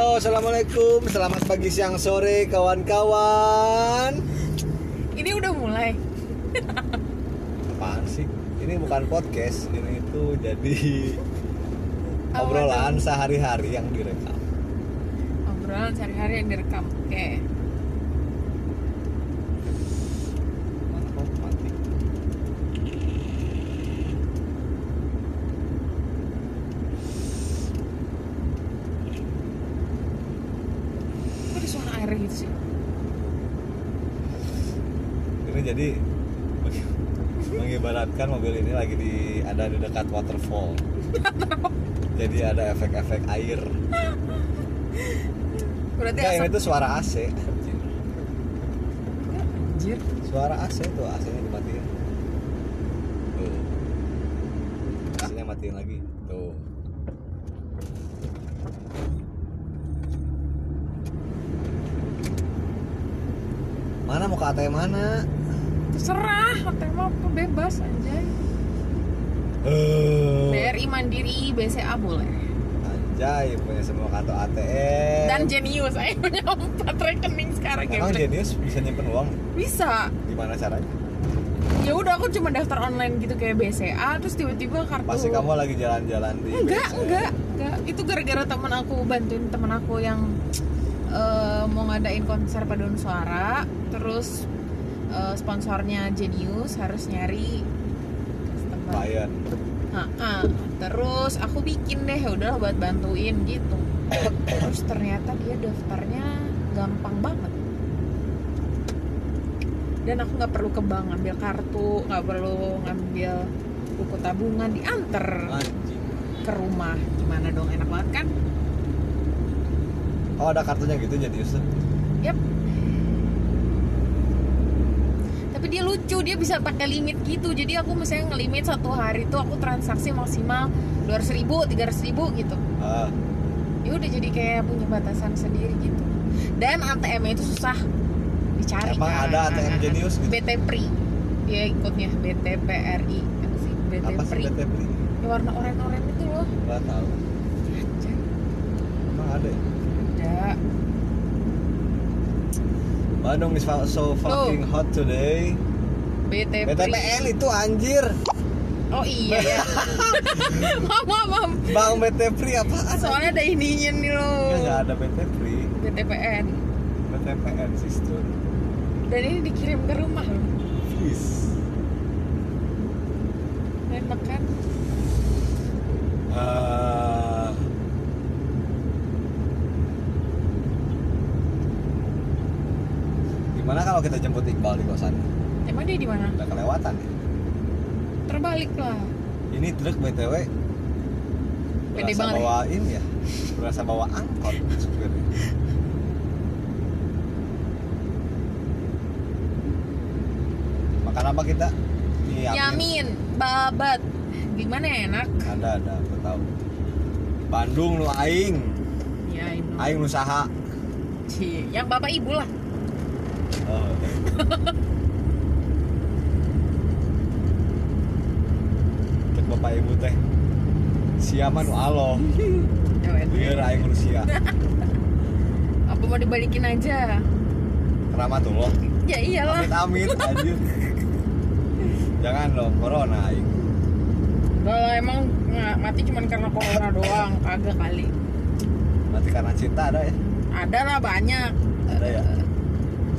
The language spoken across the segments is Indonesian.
Halo, assalamualaikum. Selamat pagi, siang, sore, kawan-kawan. Ini udah mulai. Apaan sih? Ini bukan podcast. Ini itu jadi Apa obrolan sehari-hari yang direkam. Obrolan sehari-hari yang direkam. Oke. Mana kok mati? Kok ada suara air gitu sih? Ini jadi mengibaratkan mobil ini lagi ada di dekat waterfall. jadi ada efek-efek air. Berarti Enggak, ini asap. tuh suara AC. Anjir. Suara AC tuh, AC-nya dimatiin. Tuh. AC-nya matiin lagi. Tuh. Mana mau ke ATM mana? Terserah, mau apa bebas anjay. Eh, BRI Mandiri, BCA boleh. Anjay, punya semua kartu ATM. Dan Genius, saya punya empat rekening sekarang. Emang udah. Genius bisa nyimpen uang? Bisa. Gimana caranya? Ya udah aku cuma daftar online gitu kayak BCA terus tiba-tiba kartu Pasti kamu lagi jalan-jalan di enggak BCA. enggak enggak itu gara-gara teman aku bantuin teman aku yang eh, mau ngadain konser paduan suara terus eh, sponsornya Genius harus nyari Klien. Ha-ha. terus aku bikin deh udah buat bantuin gitu terus ternyata dia daftarnya gampang banget dan aku nggak perlu ke bank ngambil kartu nggak perlu ngambil buku tabungan diantar Anjing. ke rumah gimana dong enak banget kan Oh ada kartunya gitu Genius tuh? yep tapi dia lucu dia bisa pakai limit gitu. Jadi aku misalnya ngelimit satu hari tuh aku transaksi maksimal 200 ribu 300 ribu gitu. Ah, ya udah jadi kayak punya batasan sendiri gitu. Dan ATM itu susah dicari Emang kan. ada ATM Genius gitu? BT Pri dia ikutnya BTPRI apa sih? BT apa sih Pri BTP? ya warna oranye-oranye itu loh. Gak tahu. Anjay, Emang ada ya? ada Bandung is so fucking hot today. BT Pri BTPN itu anjir. oh iya ya mam mam mam Bang BTPRI apaan? soalnya ada ininya nih loh Ya nggak ada BTPRI. BTPN BTPN sister. dan ini dikirim ke rumah loh Please. enak kan Eh, kalau kita jemput Iqbal di kosan? emang dia di mana Udah kelewatan ya? terbalik lah Ini truk BTW Pede berasa banget ya. bawa ini ya berasa bawa angkot supirnya makan apa kita Mie Yamin, babat. Gimana enak? ada ada aku tahu Bandung lu aing Ya, aing lu saha Cie, Yang bapak ibu lah. Cek bapak ibu teh siapa nu alo biar aing nu sia Apa mau dibalikin aja? Rahmatullah Ya iyalah. amit amit anjir jangan dong corona aing Kalau emang mati cuman karena corona doang, kagak kali. Nanti karena cinta ada ya Ada lah banyak. ada ya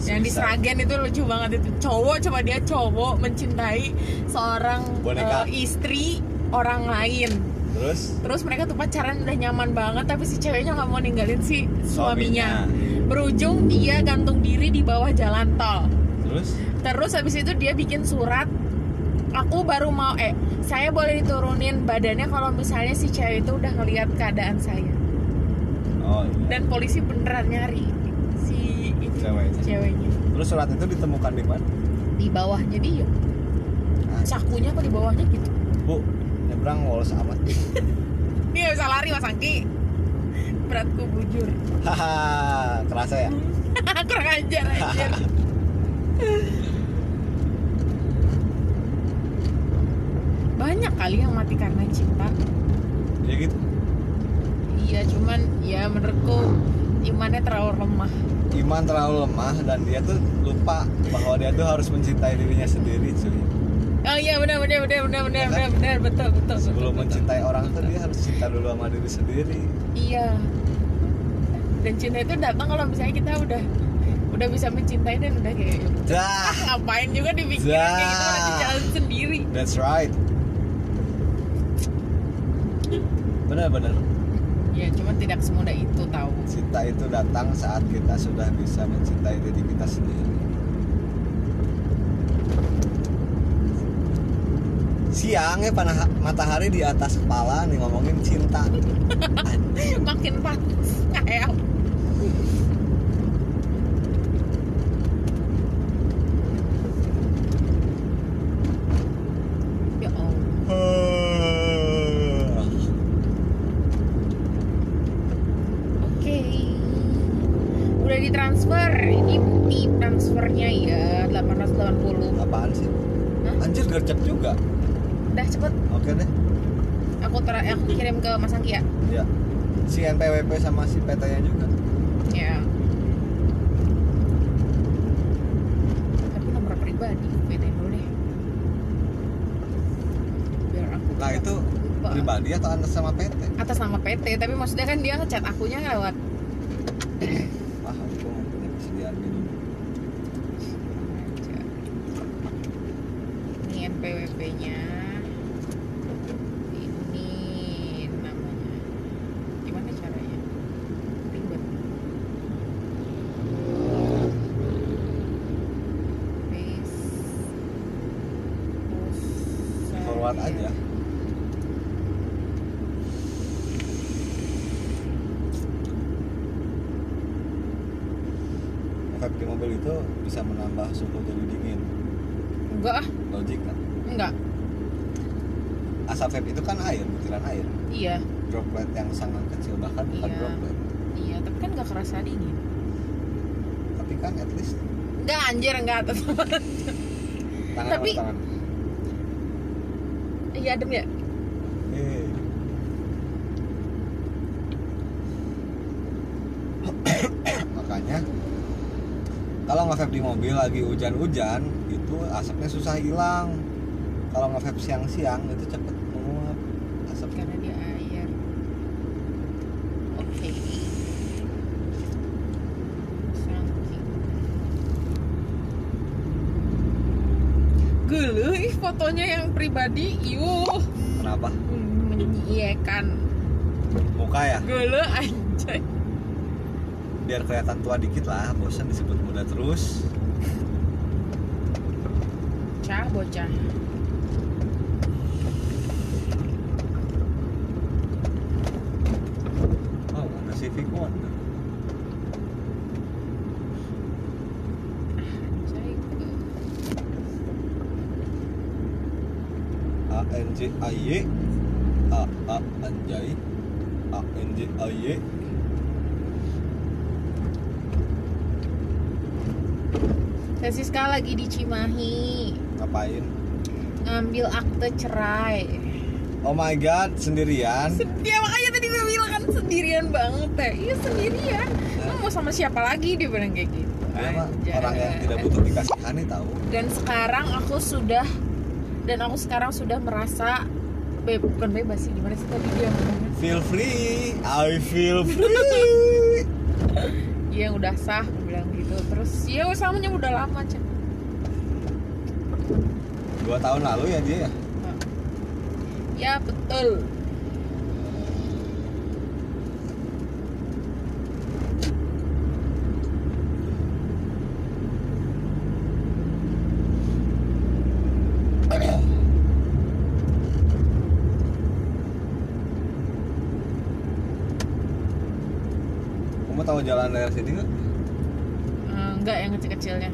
Yang di Sragen itu lucu banget itu cowok coba dia cowok mencintai seorang Boneka. eh, istri orang lain. terus Terus mereka tuh pacaran udah nyaman banget tapi si ceweknya nggak mau ninggalin si suaminya. Berujung dia gantung diri di bawah jalan tol. terus Terus habis itu dia bikin surat Aku baru mau eh saya boleh diturunin badannya kalau misalnya si cewek itu udah ngelihat keadaan saya oh iya dan polisi beneran nyari itu Ceweknya. terus surat itu ditemukan di mana? Di bawahnya dia. Ah, sakunya apa di bawahnya gitu? Bu nyebrang wolos amat. Dia bisa lari mas Angki. Beratku bujur. Haha kerasa ya? Kurang ajar ajar banyak kali yang mati karena cinta. Ya gitu? Iya cuman ya menurutku imannya terlalu lemah iman terlalu lemah dan dia tuh lupa bahwa dia tuh harus mencintai dirinya sendiri cuy. Oh iya benar benar benar benar benar Ya kan? benar benar betul betul sebelum betul, betul. mencintai orang tuh dia harus cinta dulu sama diri sendiri. Iya. Dan cinta itu datang kalau misalnya kita udah udah bisa mencintai dan udah kayak dah. Ngapain juga dipikirin kayak gitu harus jalan sendiri. That's right. Benar-benar ya cuman tidak semudah itu tahu cinta itu datang saat kita sudah bisa mencintai diri kita sendiri. Siangnya panah matahari di atas kepala nih ngomongin cinta. Makin panas kayak ya Allah Oke. Udah ditransfer. Ini bukti transfernya ya 880. apaan sih Hah? anjir gercep juga Udah cepet oke deh aku ter aku kirim ke Mas Angki ya. ya si NPWP sama si PT nya juga Ya. Tapi nomor pribadi beda dulu deh. Biar aku nah itu lupa. pribadi atau atas sama PT atas nama PT, tapi maksudnya kan dia ngechat akunya lewat wah aku nggak punya persediaan minum ini NPWP-nya ini namanya gimana caranya ribet Paste. Terus forward saya- aja vape di mobil itu bisa menambah suhu jadi dingin enggak ah logik kan enggak asap vape itu kan air butiran air. Iya. Droplet yang sangat kecil bahkan bukan Iya. droplet. Iya tapi kan enggak kerasa dingin. Tapi kan at least enggak anjir enggak tetap tangan Tapi- tangan? Iya adem ya? Eh. makanya kalau nge-vape di mobil lagi hujan-hujan itu asapnya susah hilang. Kalau nge-vape siang-siang itu cepet menguap asap karena dia air oke Saking. Gelu, ih fotonya yang pribadi, yuh kenapa? Menyiyekan muka ya? Gelu anjay. Biar kelihatan tua dikit lah bosan disebut muda terus. Bocah, bocah oh ada Civic Wonder Anjay A N J A Y A A Anjay A N J A Y Teh Siska lagi di Cimahi ngapain? Ngambil akte cerai. Oh my god sendirian? Ya makanya tadi gue bilang kan sendirian banget teh Iya sendirian. Lu mau sama siapa lagi dia bilang kayak gitu? Anjay. orang yang tidak butuh dikasihani tahu. Dan sekarang aku sudah Dan aku sekarang sudah merasa be Bukan bebas sih gimana sih tadi dia ngomongnya? Feel free. I feel free. Iya udah sah gitu. Terus ya samanya udah lama cek dua tahun lalu ya dia ya? Ya betul. Kamu tahu jalan daerah sini nggak kecil-kecilnya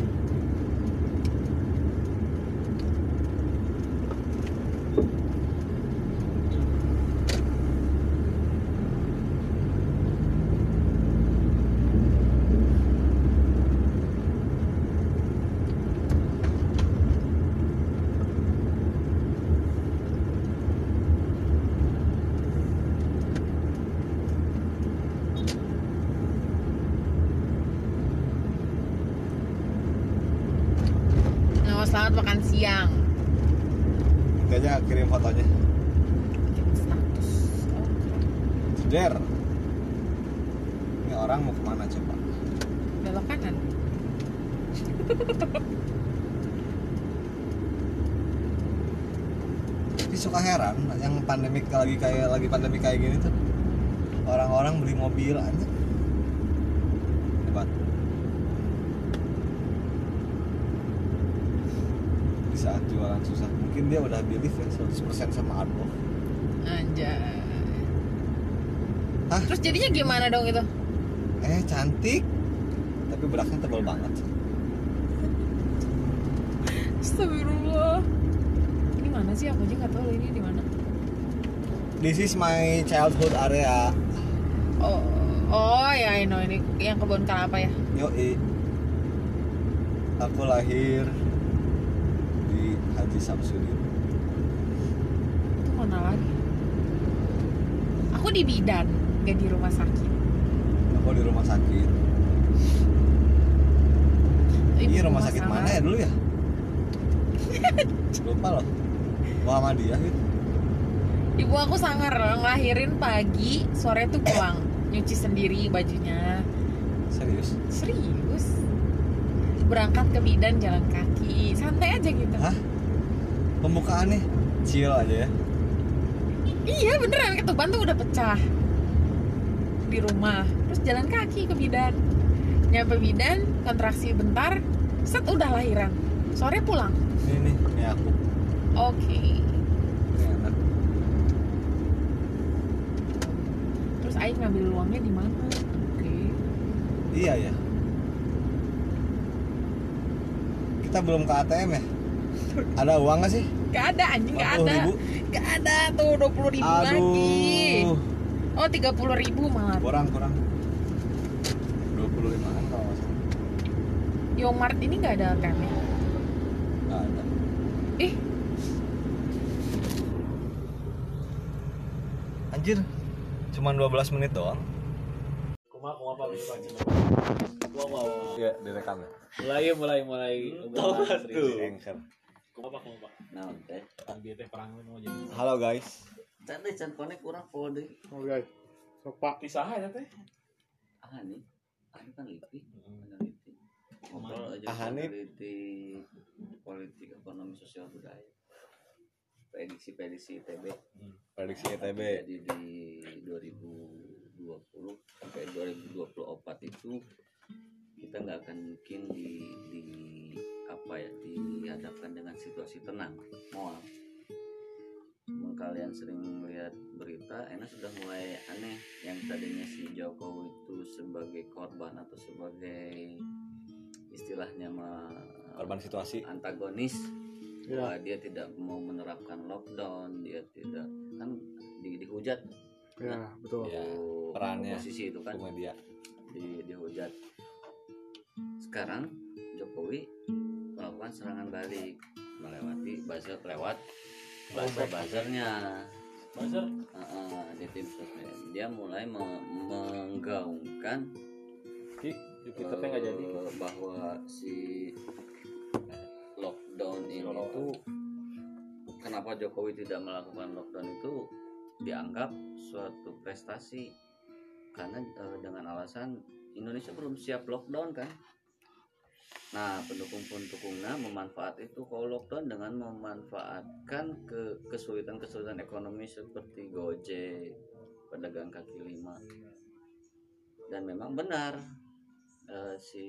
lagi kayak lagi pandemi kayak gini tuh orang-orang beli mobil aja hebat. Di saat jualan susah. Mungkin dia udah believe ya 100% sama Adolf anjay. Hah? terus jadinya gimana dong itu? Eh cantik. Tapi beraknya tebal banget. Astagfirullah. Ini mana sih? Aku aja tahu ini this is my childhood area. Oh oh ya I know. Ini yang kebun kelapa ya? Yoi. Aku lahir di Haji Samsudin. Itu mana lagi? Aku di bidan gak di rumah sakit. Aku di rumah sakit. Iya rumah sakit sama- mana ya? Dulu ya? Lupa loh. Muhammadiyah gitu ibu aku sangar ngelahirin pagi sore tuh pulang. Nyuci sendiri bajunya. Serius? serius. Berangkat ke bidan jalan kaki. Santai aja gitu. Hah? Pembukaannya? Chill aja ya. Iya beneran. Ketuban tuh udah pecah. Di rumah. Terus jalan kaki ke bidan nyampe bidan kontraksi bentar set udah lahiran. Sore pulang. Ini nih, ini aku. Oke. Ini enak terus Aing ngambil uangnya di mana oke Iya ya Kita belum ke ATM ya? Ada uang gak sih? gak ada anjing gak 40 ada. ribu? gak ada tuh dua puluh ribu lagi. Aduh. Oh tiga puluh ribu malah Kurang, kurang. 25 an kalau nggak salah. Yomart ini gak ada ATM-nya Nggak ada. Ih. Anjir Cuman 12 menit doang Apa baca? Kuma apa? Iya, direkam ya Mulai mulai mulai. Serius. tuh Anchor. Kuma apa kuma apa? Nah, teh. Dia teh perang mau jadi. Halo guys can konek kurang poho deui. Oke. Sok Pak. Pisah aja teh. Ah nih. Ah kan lipi, peneliti. Ngobrol aja Ah, nih. peneliti politik, ekonomi, sosial budaya. Prediksi-prediksi ITB Prediksi E ITB jadi di 2020 sampai 2024 itu kita nggak akan mungkin di, di apa ya dihadapkan dengan situasi tenang mual Mungkin kalian sering melihat berita enak sudah mulai aneh. Yang tadinya si Jokowi itu sebagai korban atau sebagai istilahnya mah Korban situasi. antagonis Ya. bahwa dia tidak mau menerapkan lockdown dia tidak kan di, dihujat Ya, betul. Ya, perannya oposisi itu kan media di dihujat. Sekarang Jokowi melakukan serangan balik melewati buzzer lewat buzzer buzzernya. Buzzer. Heeh, di tim sosmed. Dia mulai me- menggaungkan Ki, kita teh nggak jadi. eh, bahwa si lockdown ini tuh kenapa Jokowi tidak melakukan lockdown itu dianggap suatu prestasi. Karena eh, dengan alasan Indonesia belum siap lockdown kan. Nah pendukung-pendukungnya memanfaat itu kalau lockdown dengan memanfaatkan ke kesulitan-kesulitan ekonomi seperti Gojek pedagang kaki lima. Dan memang benar eh, si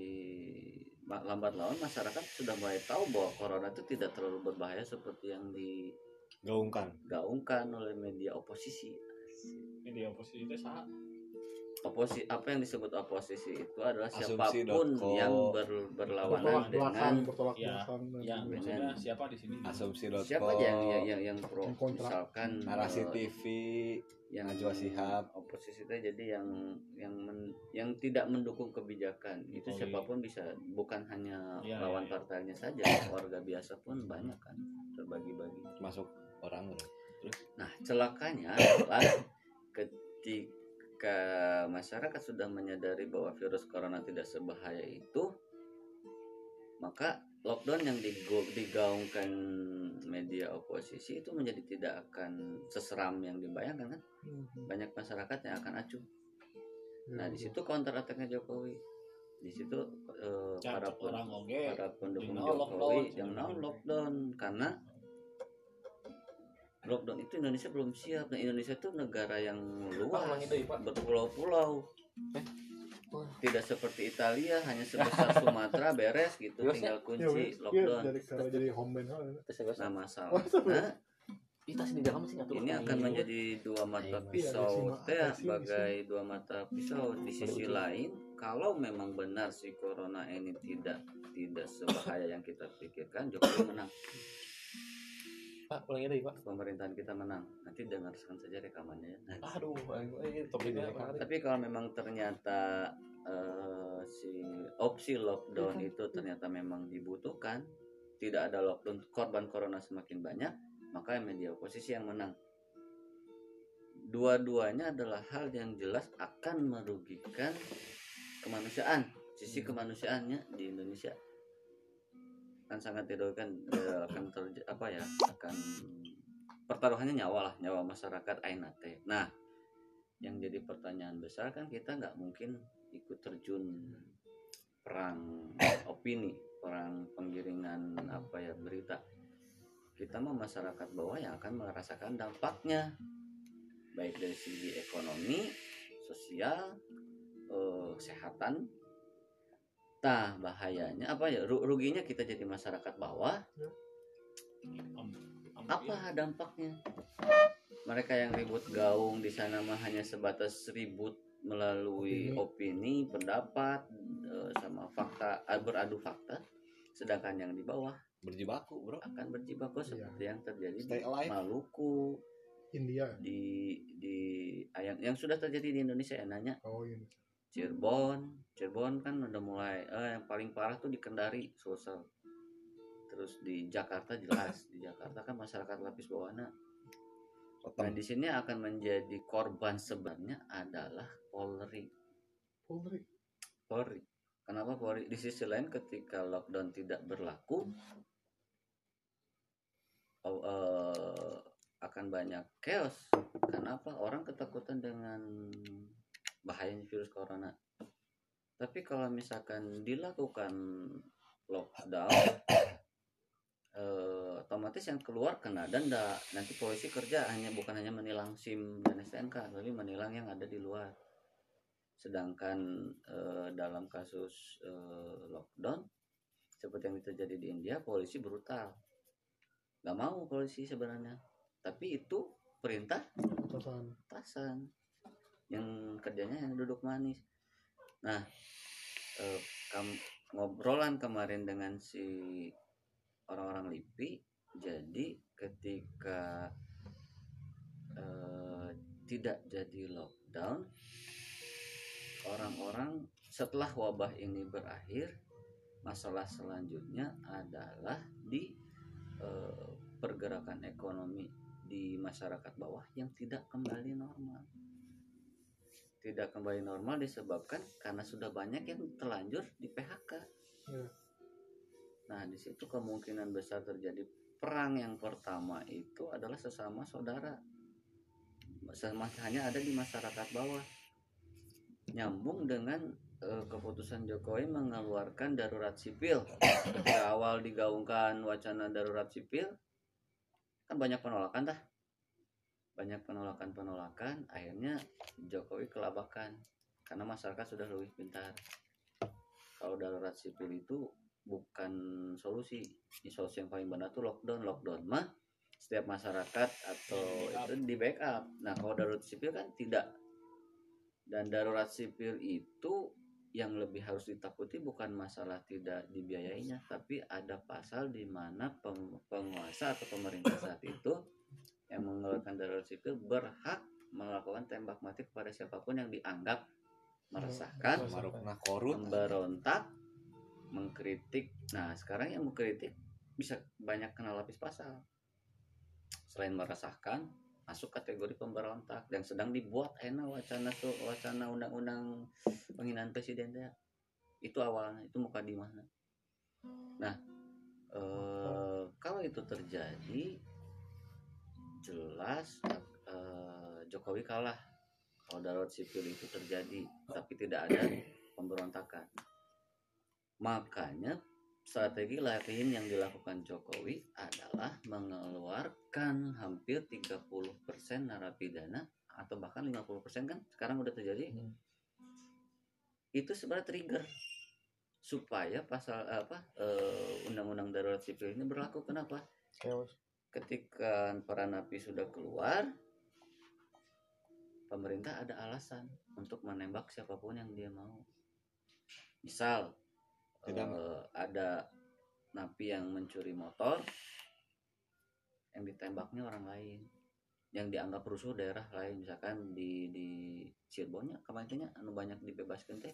lambat laun masyarakat sudah mulai tahu bahwa corona itu tidak terlalu berbahaya seperti yang Gaungkan digaungkan oleh media oposisi. Ini oposisi teh sah. Oposi apa yang disebut oposisi itu adalah Asumsi siapa pun yang ber- berlawanan Bertolak belakang, dengan bertolak Ya, sebagainya. maksudnya siapa di sini? Asumsi.com siapa aja yang yang yang, yang pro Yang kontra. misalkan Narasi eh, TV yang Najwa Shihab. oposisi itu jadi yang yang men- yang tidak mendukung kebijakan itu Jokowi. siapa pun bisa bukan hanya Ya, lawan ya, ya. partainya saja warga biasa pun banyak kan terbagi-bagi Masuk orang nah celakanya adalah ketika masyarakat sudah menyadari bahwa virus corona tidak sebahaya itu maka lockdown yang digaungkan media oposisi itu menjadi tidak akan seseram yang dibayangkan kan? Banyak masyarakat yang akan acuh. Nah di situ counter attacknya Jokowi. Di situ eh, para pen- para pendukung Jokowi lockdown. yang mau lockdown karena lockdown itu Indonesia belum siap. Dan Indonesia itu negara yang luas Pak. berpulau-pulau. Eh? tidak seperti Italia hanya sebesar Sumatera beres gitu Terus, tinggal kunci wes. Iya, lockdown. jadi home band nah sih ngatur. ini akan menjadi dua mata Iya, pisau teh sebagai dua mata pisau. Di sisi lain kalau memang benar si corona ini tidak tidak sebahaya yang kita pikirkan Jokowi menang Pak, ulangi deui, Pak. pemerintahan kita menang nanti dengarkan saja rekamannya ya. Nah, Aduh, ini topiknya menarik. tapi kalau memang ternyata eh, si opsi lockdown itu ternyata memang dibutuhkan tidak ada lockdown korban corona semakin banyak maka media oposisi yang menang dua-duanya adalah hal yang jelas akan merugikan kemanusiaan sisi kemanusiaannya di Indonesia kan sangat dirugikan eh, akan terjadi apa ya akan pertaruhannya nyawa lah nyawa masyarakat ainate nah yang jadi pertanyaan besar kan kita nggak mungkin ikut terjun perang opini perang penggiringan apa ya berita. Kita mah masyarakat bawah yang akan merasakan dampaknya. Baik dari segi ekonomi sosial eh, kesehatan Nah, bahayanya apa ya? Ru- Ruginya kita jadi masyarakat bawah. Apa dampaknya? Mereka yang ribut gaung di sana mah hanya sebatas ribut melalui opini, pendapat, eh, sama fakta, eh, beradu fakta. Sedangkan yang di bawah berjibaku bro akan berjibaku seperti yang terjadi Stay di alive. Maluku, India di di yang yang sudah terjadi di Indonesia ya nanya oh ini Cirebon. Cirebon kan udah mulai eh yang paling parah tuh di Kendari Sulsel. Terus di Jakarta jelas. Di Jakarta kan masyarakat lapis bawahnya nah di sini akan menjadi korban sebenarnya adalah Polri. Polri? Polri. Kenapa Polri? Di sisi lain ketika lockdown tidak berlaku oh, eh, akan banyak chaos. Kenapa? Orang ketakutan dengan bahayanya virus corona. Tapi kalau misalkan dilakukan lockdown eh, otomatis yang keluar kena denda. Nanti polisi kerja hanya bukan hanya menilang SIM dan STNK tapi menilang yang ada di luar. Sedangkan eh, dalam kasus eh, lockdown seperti yang terjadi di India polisi brutal. Nggak mau polisi sebenarnya. Tapi itu perintah atasan. atasan yang kerjanya yang duduk manis. Nah eh, kam- ngobrolan kemarin dengan si orang-orang LIPI jadi ketika eh, tidak jadi lockdown orang-orang setelah wabah ini berakhir masalah selanjutnya adalah di eh, pergerakan ekonomi di masyarakat bawah yang tidak kembali normal tidak kembali normal disebabkan karena sudah banyak yang terlanjur di PHK. Ya. Nah, di situ kemungkinan besar terjadi perang yang pertama itu adalah sesama saudara. Sama hanya ada di masyarakat bawah. Nyambung dengan eh, keputusan Jokowi mengeluarkan darurat sipil. Ketika awal digaungkan wacana darurat sipil, kan banyak penolakan dah banyak penolakan-penolakan akhirnya Jokowi kelabakan karena masyarakat sudah lebih pintar. Kalau darurat sipil itu bukan solusi. Ini solusi yang paling benar tuh lockdown. Lockdown mah setiap masyarakat atau itu di backup. Nah kalau darurat sipil kan tidak. Dan darurat sipil itu yang lebih harus ditakuti bukan masalah tidak dibiayainya tapi ada pasal di mana peng- penguasa atau pemerintah saat itu yang mengeluarkan darurat sipil berhak melakukan tembak mati kepada siapa pun yang dianggap meresahkan, memberontak, mengkritik. Nah, sekarang yang mengkritik bisa banyak kena lapis pasal. Selain meresahkan, masuk kategori pemberontak dan sedang dibuat enak wacana tuh wacana undang-undang penghinaan presiden ya. Itu awalnya, itu muka di mana. Nah, eh, kalau itu terjadi jelas eh, Jokowi kalah kalau darurat sipil itu terjadi tapi tidak ada pemberontakan. Makanya strategi lain yang dilakukan Jokowi adalah mengeluarkan hampir 30% narapidana atau bahkan 50% kan sekarang udah terjadi. Hmm. itu sebenarnya trigger supaya pasal apa eh, undang-undang darurat sipil ini berlaku. Kenapa? Chaos ketika para napi sudah keluar pemerintah ada alasan untuk menembak siapa pun yang dia mau misal Tidak. eh, ada napi yang mencuri motor yang ditembaknya orang lain yang dianggap rusuh daerah lain misalkan di di Cirebonnya kemarinnya anu banyak dibebaskan teh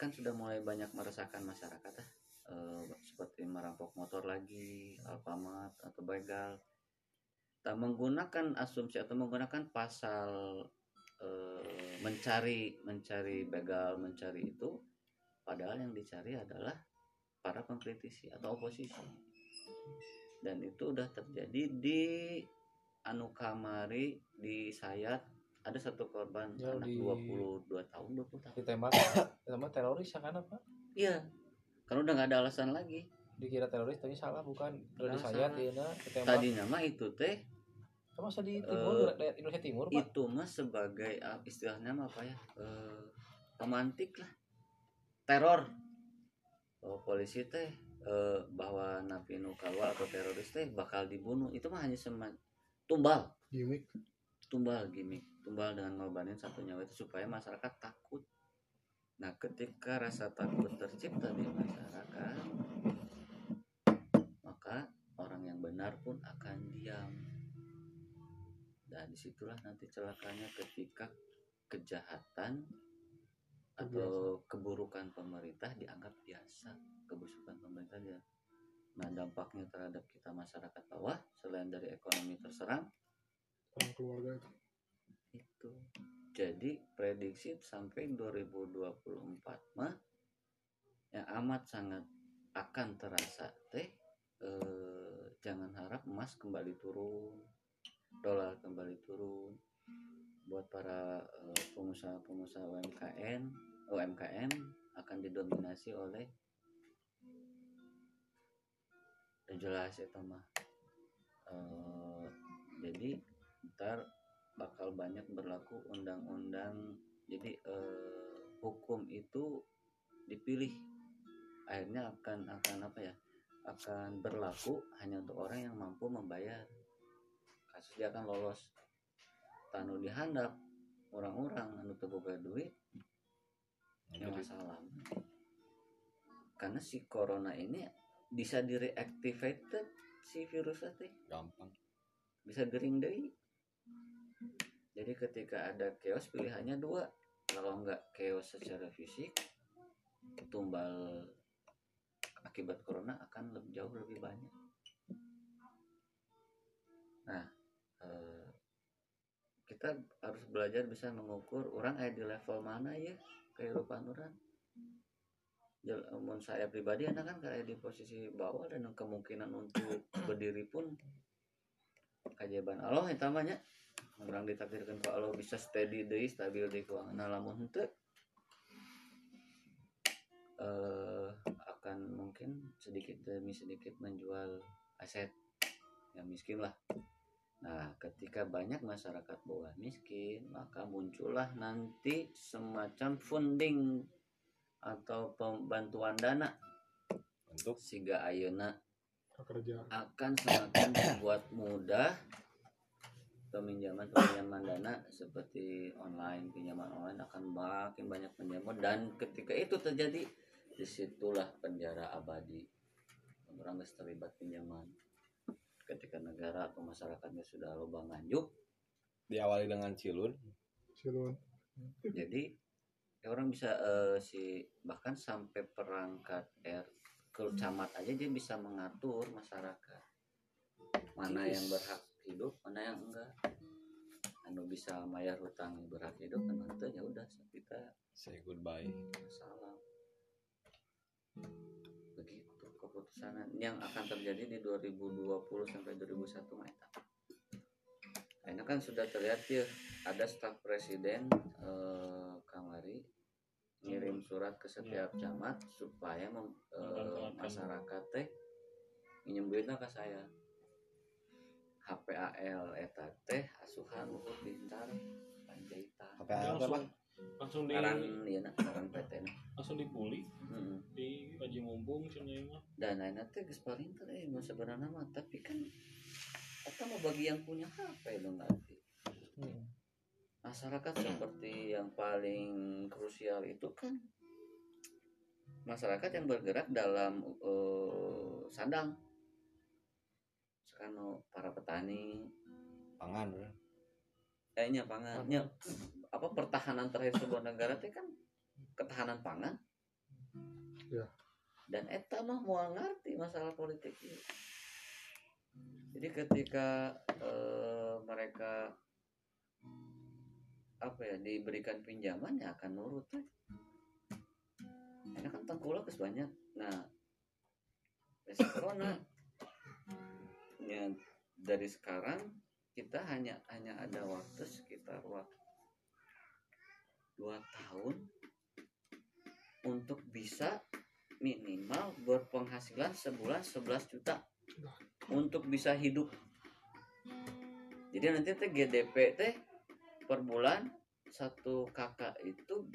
kan sudah mulai banyak meresahkan masyarakat ah. Eh, seperti merampok motor lagi alfamart atau begal. Tak menggunakan asumsi atau menggunakan pasal eh, mencari mencari begal mencari itu padahal yang dicari adalah para pengkritisi atau oposisi. Dan itu udah terjadi di anu kamari di Sayat ada satu korban Ya, anak di- 22 tahun 20 tahun. Ditembak ditembak teroris ya kan apa? Iya karena udah nggak ada alasan lagi. Dikira teroris tapi salah bukan. Udah Salah, disayat salah. dia na ditembak. Tadinya mah itu teh masa di timur Eh, daerah Indonesia Timur pak. itu mah sebagai ah, istilahnya mah apa ya eh, pemantik lah. Teror. Bahwa polisi teh eh, bahwa napi nu keluar atau teroris teh bakal dibunuh. Itu mah hanya seman tumbal. Gimmick tumbal gimmick tumbal dengan ngorbanin satu nyawa itu supaya masyarakat takut nah ketika rasa takut tercipta di masyarakat maka orang yang benar pun akan diam. Dan di situlah nanti celakanya ketika kejahatan atau keburukan pemerintah dianggap biasa. Kebusukan pemerintah dia. Nah dampaknya terhadap kita masyarakat bawah selain dari ekonomi terserang keluarga. Itu itu jadi prediksi sampai 2024 mah yang amat sangat akan terasa teh eh, jangan harap emas kembali turun dolar kembali turun. Buat para eh, pengusaha-pengusaha UMKM UMKM akan didominasi oleh udah jelas itu mah. Eh, jadi ntar bakal banyak berlaku undang-undang. Jadi eh, hukum itu dipilih akhirnya akan akan apa ya akan berlaku hanya untuk orang yang mampu membayar. Kasus dia akan lolos. Tanu dihandap orang-orang anu teu boga duit ya masalah. Karena si corona ini bisa direactivated si virusnya teh. Gampang. Bisa gering deh jadi ketika ada chaos pilihannya dua. Kalau nggak chaos secara fisik tumbal akibat corona akan lebih jauh lebih banyak. Nah eh, kita harus belajar bisa mengukur orang ada di level mana ya kehidupan orang. Jel- mun saya pribadi anak kan kayak di posisi bawah dan kemungkinan untuk berdiri pun kajaban Allah yang tamanya orang ditakdirkan ke Allah bisa steady deh stabil di keuangan nah lamun henteu eh akan mungkin sedikit demi sedikit menjual aset yang miskin lah. Nah ketika banyak masyarakat bawah miskin maka muncullah nanti semacam funding atau pembantuan dana. Untuk? Sehingga ayeuna kerja akan semakin membuat mudah peminjaman peminjaman dana seperti online pinjaman online akan makin banyak pinjaman dan ketika itu terjadi di situlah penjara abadi. Orang nggak terlibat pinjaman. Ketika negara atau masyarakatnya sudah loba nganjuk diawali dengan cilun silun. jadi ya orang bisa eh, si bahkan sampai perangkat R ke camat aja dia bisa mengatur masyarakat. Mana yang berhak hidup mana yang enggak. Anu bisa bayar hutang berhak hidup kan itu ya udah kita say goodbye. Salam. Begitu keputusan yang akan terjadi di 2020 sampai 2001 mah eta. Karena kan sudah terlihat ya ada staf presiden eh, kamari ngirim surat ke setiap camat supaya mem- eh, masyarakat teh nyembuhin ke saya HPAL eta teh asuhan luhur pintar panjaitan. Apa apa langsung langsung di aran ieu na aran PT na langsung dipuli Heeh. di Haji Mumpung cenah mah. Dan lainnya teh geus paling teh eh, mah sebenarnya mah tapi kan kita mau bagi yang punya HP dong nanti. Masyarakat seperti yang paling krusial itu kan masyarakat yang bergerak dalam eh, sandang sekarang para petani pangan bro. kayaknya pangannya apa pertahanan terhadap sebuah negara itu kan ketahanan pangan Ya. dan eta mah mau ngerti masalah politik ini jadi ketika eh, mereka apa ya diberikan pinjaman ya akan nurut teh. Karena kan tengkulak banyak. Nah, corona ya dari sekarang kita hanya hanya ada waktu sekitar waktu dua tahun untuk bisa minimal berpenghasilan sebulan 11 juta untuk bisa hidup. Jadi nanti teh GDP teh per bulan satu kakak itu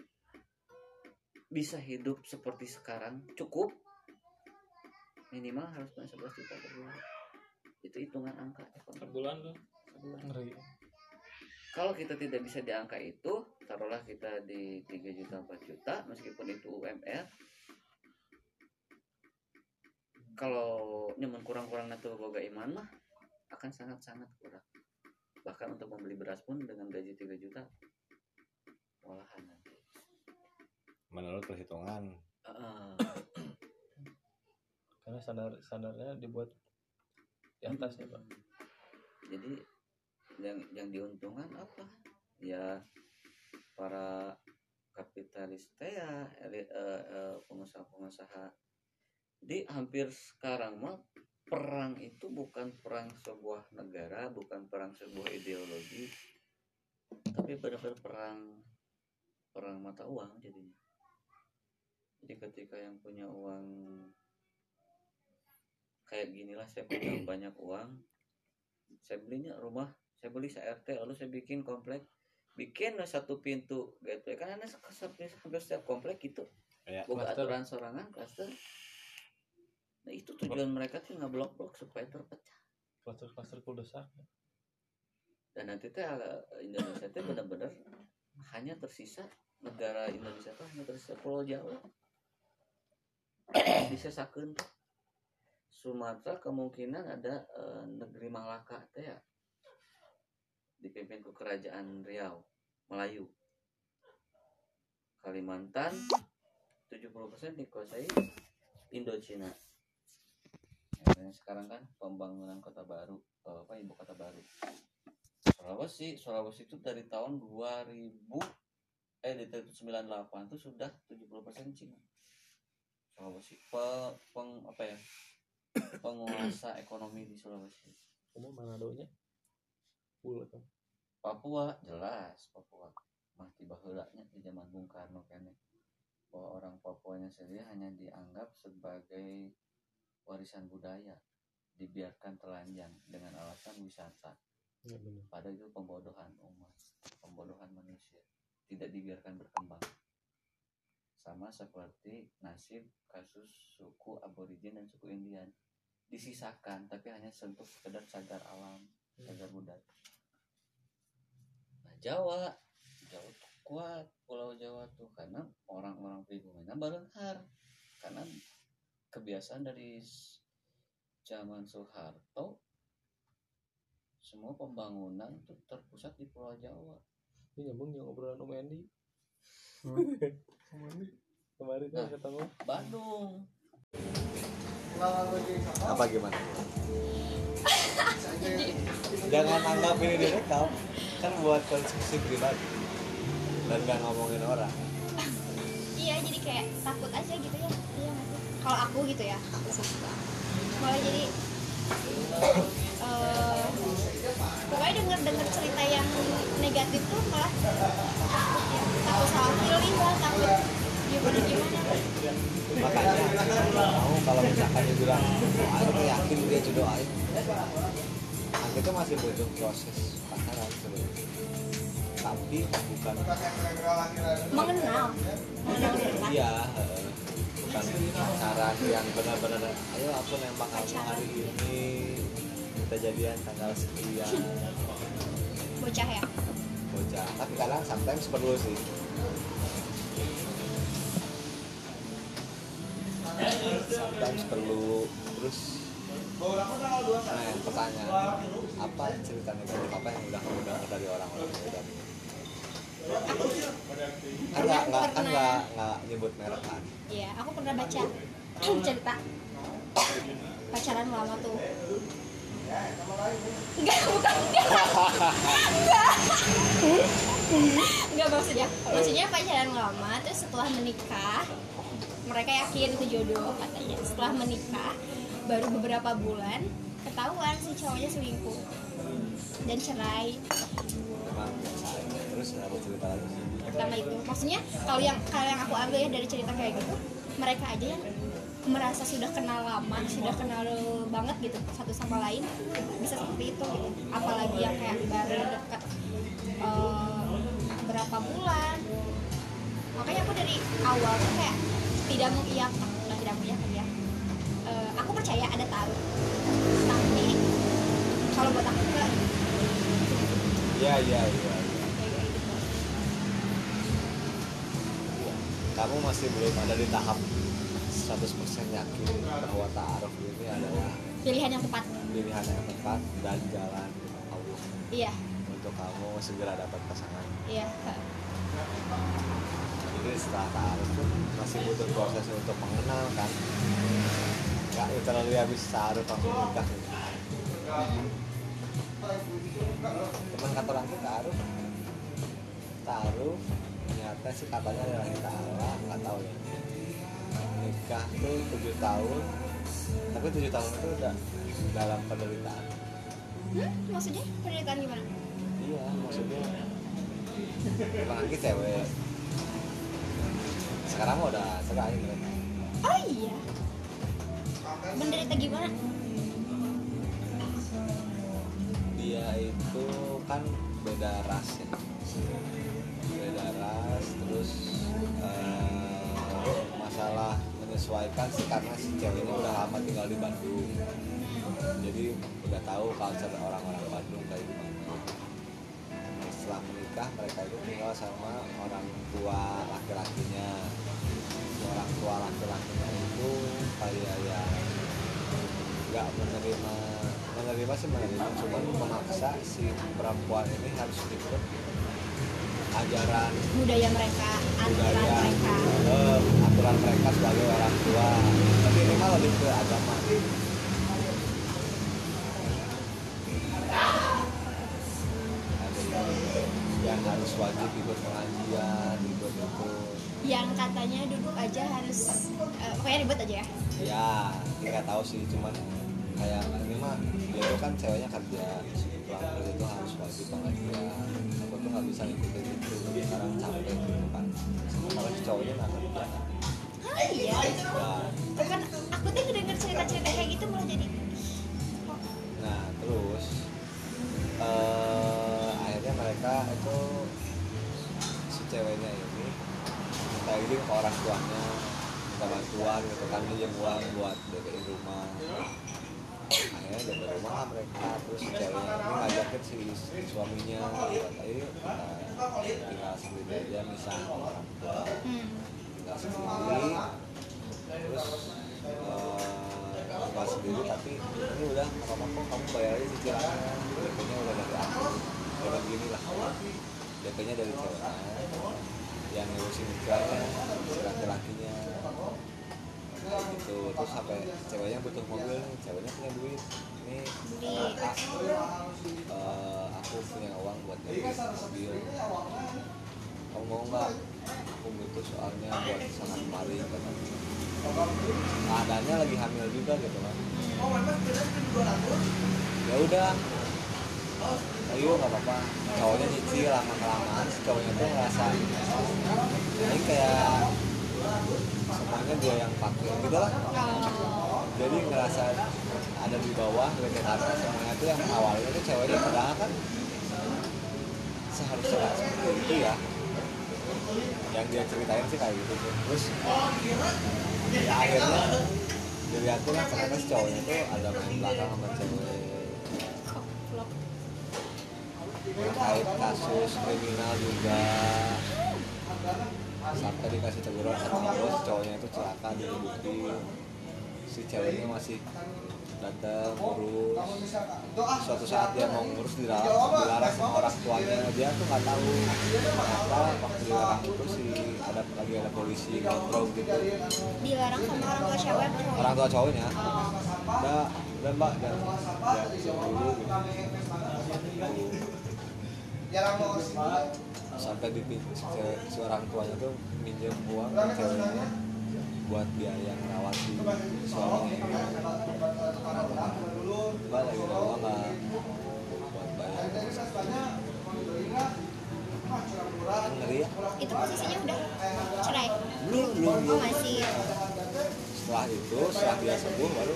bisa hidup seperti sekarang cukup. Minimal harus punya 11 juta per bulan itu hitungan angka per ekonomi bulan tuh. Ngeri. Kalau kita tidak bisa di angka itu taruhlah kita di 3 juta 4 juta meskipun itu UMR kalau nyaman kurang-kurang natuh boga iman mah akan sangat-sangat kurang. Bahkan untuk membeli beras pun dengan gaji 3 juta olahan nanti menurut perhitungan. Heeh. karena standar standarnya dibuat di atas ya pak? Jadi yang yang diuntungkan apa? Ya para kapitalis ya eh, eh, pengusaha-pengusaha. Di hampir sekarang mah perang itu bukan perang sebuah negara bukan perang sebuah ideologi tapi benar-benar perang perang mata uang jadinya. Jadi ketika yang punya uang kayak ginilah saya punya banyak uang. Saya belinya rumah saya beli CRT lalu saya bikin komplek. Bikin satu pintu gitu kan ada hampir setiap komplek gitu Kayak buka cluster. aturan sorangan cluster. Nah itu tujuan mereka tuh nggak blok blok supaya terpecah. Kluster kluster kuldesak dan nanti teh eh, Indonesia teh benar-benar hanya tersisa negara Indonesia tuh hanya tersisa Pulau Jawa. Disesakeun teh. Sumatera kemungkinan ada eh, negeri Malaka teh ya? Dipimpin ku kerajaan Riau Melayu. Kalimantan 70% dikuasai Indochina. Ya, sekarang kan pembangunan kota baru eh, apa ibu kota baru. Sulawesi Sulawesi itu dari tahun 2000 eh di tahun 98 itu sudah 70% Cina. Sulawesi pe, peng apa ya penguasa ekonomi di Sulawesi. Umum Manado-nya full kan Papua jelas Papua. Mah tiba heulanya di zaman Bung Karno kene. Bahwa orang Papuanya sendiri hanya dianggap sebagai warisan budaya dibiarkan telanjang dengan alasan wisata. Ya benar. Padahal itu pembodohan umat pembodohan manusia. Tidak dibiarkan berkembang sama seperti nasib kasus suku aborigin dan suku Indian. Disisakan tapi hanya sentuh sekedar cagar alam cagar budaya nah Jawa Jawa tuh kuat Pulau Jawa tuh karena orang-orang pribumi barenghar karena kebiasaan dari zaman Soeharto semua pembangunan tuh terpusat di Pulau Jawa. Ini nyambung yang obrolan Om Andy Sama ini. Kemarin kan Nah. ketemu. Bandung. Apa gimana? Jangan anggap ini direkam. Kan buat konsumsi pribadi. Dan gak ngomongin orang. Iya jadi kayak takut aja gitu ya. Iya kalau aku gitu ya aku suka. Malah jadi eh, pokoknya denger denger cerita yang negatif tuh malah takut ya takut salah pilih lah takut gimana gimana makanya mau kalau misalkan dia bilang oh, Aing tuh yakin dia jodoh Aing Aing itu masih butuh proses pacaran sebenarnya. Tapi bukan mengenal. Mengenal iya bukan pacaran yang benar-benar ayo aku nembak kamu hari ini kita jadian tanggal sekian. Bocah ya? Bocah tapi kadang sometimes perlu sih. Sometimes perlu. Terus nah yang pertanyaan apa cerita negatif apa yang udah kamu dengar dari orang-orang itu dan kan nggak nggak kan nggak nggak nyebut merek kan? Iya, aku pernah baca cerita pacaran lama tuh. Enggak, bukan enggak. Enggak. Enggak maksudnya. Maksudnya pacaran lama terus setelah menikah mereka yakin itu jodoh katanya. Setelah menikah baru beberapa bulan ketahuan si cowoknya selingkuh dan cerai terus cerita lagi pertama itu maksudnya kalau yang kalau yang aku ambil ya dari cerita kayak gitu mereka aja yang merasa sudah kenal lama sudah kenal banget gitu satu sama lain bisa seperti itu gitu. Apalagi yang kayak baru dekat eh, berapa bulan. Makanya aku dari awal tuh kayak tidak mengiyakan nah, tidak mengiyakan ya. Eh, aku percaya ada taruh tapi kalau buat aku enggak. Iya iya iya. Gitu. Kamu masih belum ada di tahap 100% yakin bahwa ta'aruf ini adalah pilihan yang tepat. pilihan yang tepat dan jalan Allah. Iya. Untuk kamu segera dapat pasangan. Iya. Jadi setelah ta'aruf pun masih butuh proses untuk mengenal kan nggak literally habis ta'aruf langsung nikah. Gitu. teman kantor aku ta'aruf. Ta'aruf ternyata sih katanya dari ta'ala nggak tahu ya nikah tuh tujuh tahun. Tapi tujuh tahun itu udah dalam penderitaan. Hmm, maksudnya? Penderitaan gimana? iya maksudnya emang lagi cewek. Sekarang mah udah cerai mereka. Oh iya. Menderita gimana? dia itu kan beda ras ya. Beda ras terus eh, masalah menyesuaikan sih karena si ceweknya udah lama tinggal di Bandung. Jadi udah tahu culture orang-orang Bandung kayak gimana. Setelah menikah mereka itu tinggal sama orang tua laki-lakinya. Orang tua laki-lakinya itu kayak ya nggak menerima menerima sih menerima cuman memaksa si perempuan ini harus ikut ajaran Budaya mereka, aturan budaya mereka. eh, aturan mereka sebagai orang tua tapi ini mah lebih ke agama yang harus wajib ikut pengajian ikut itu Yang katanya duduk aja harus pokoknya ribet aja ya. ya nggak tahu sih cuman kayak ini mah dia kan ceweknya kerja kerja itu harus wajib pengajian aku tuh nggak bisa ngikutin itu sekarang capek gitu kan sementara si cowoknya nggak kerja Ah iya. ya Tuh kan aku tuh ngedenger cerita-cerita kayak gitu malah jadi Nah terus eh akhirnya mereka itu si ceweknya ini minta izin ke orang tuanya minta bantuan gitu kan minjem uang buat DP rumah akhirnya DP rumah mereka terus ceweknya ini ngajakin si suaminya ayo kita tinggal sendiri aja misal orang tua. Tinggal sendiri terus eh, tinggal sendiri tapi ini udah nggak apa-apa kok kamu bayar aja cicilannya DP-nya udah dari aku udah gini lah. DP-nya dari ceweknya yang ngurusin nikahnya laki-lakinya gitu. Terus sampai ceweknya butuh mobil ceweknya punya duit. Ini Beli. aku, eh, aku punya uang buat beli mobil. Kamu mau nggak aku butuh soalnya buat sana kemari katanya keadaannya lagi hamil juga gitu kan. Ya udah. Ayo nggak apa-apa. Cowoknya nyicil lama kelamaan si cowoknya tuh ngerasa ini kayak semuanya dia yang pakai gitu lah. Jadi ngerasa ada di bawah gitu karena semuanya tuh yang awalnya tuh ceweknya padahal kan seharusnya nggak seperti itu ya. Yang dia ceritain sih kayak gitu tuh terus ya akhirnya dilihatin lah ternyata si cowoknya tuh ada main belakang sama cewek. Terkait kasus kriminal juga sampai dikasih teguran sama bos cowoknya itu celaka diributin si ceweknya masih datang ngurus. Suatu saat dia mau ngurus dilarang, dilarang sama orang tuanya. Dia tuh nggak tahu ternyata waktu dilarang itu si ada lagi ada polisi kontrol gitu. Dilarang sama orang tua cewek orang tua cowoknya. Udah udah. Mbak jangan siap dulu gitu. Sampai di si, orang tuanya tuh minjem uang ke ceweknya buat biaya ngerawat si suaminya. Mbak lagi ada uang nggak buat bayar. Ngeri ya? Itu posisinya udah cerai. belum belum Oh belum. masih. setelah itu setelah dia sembuh baru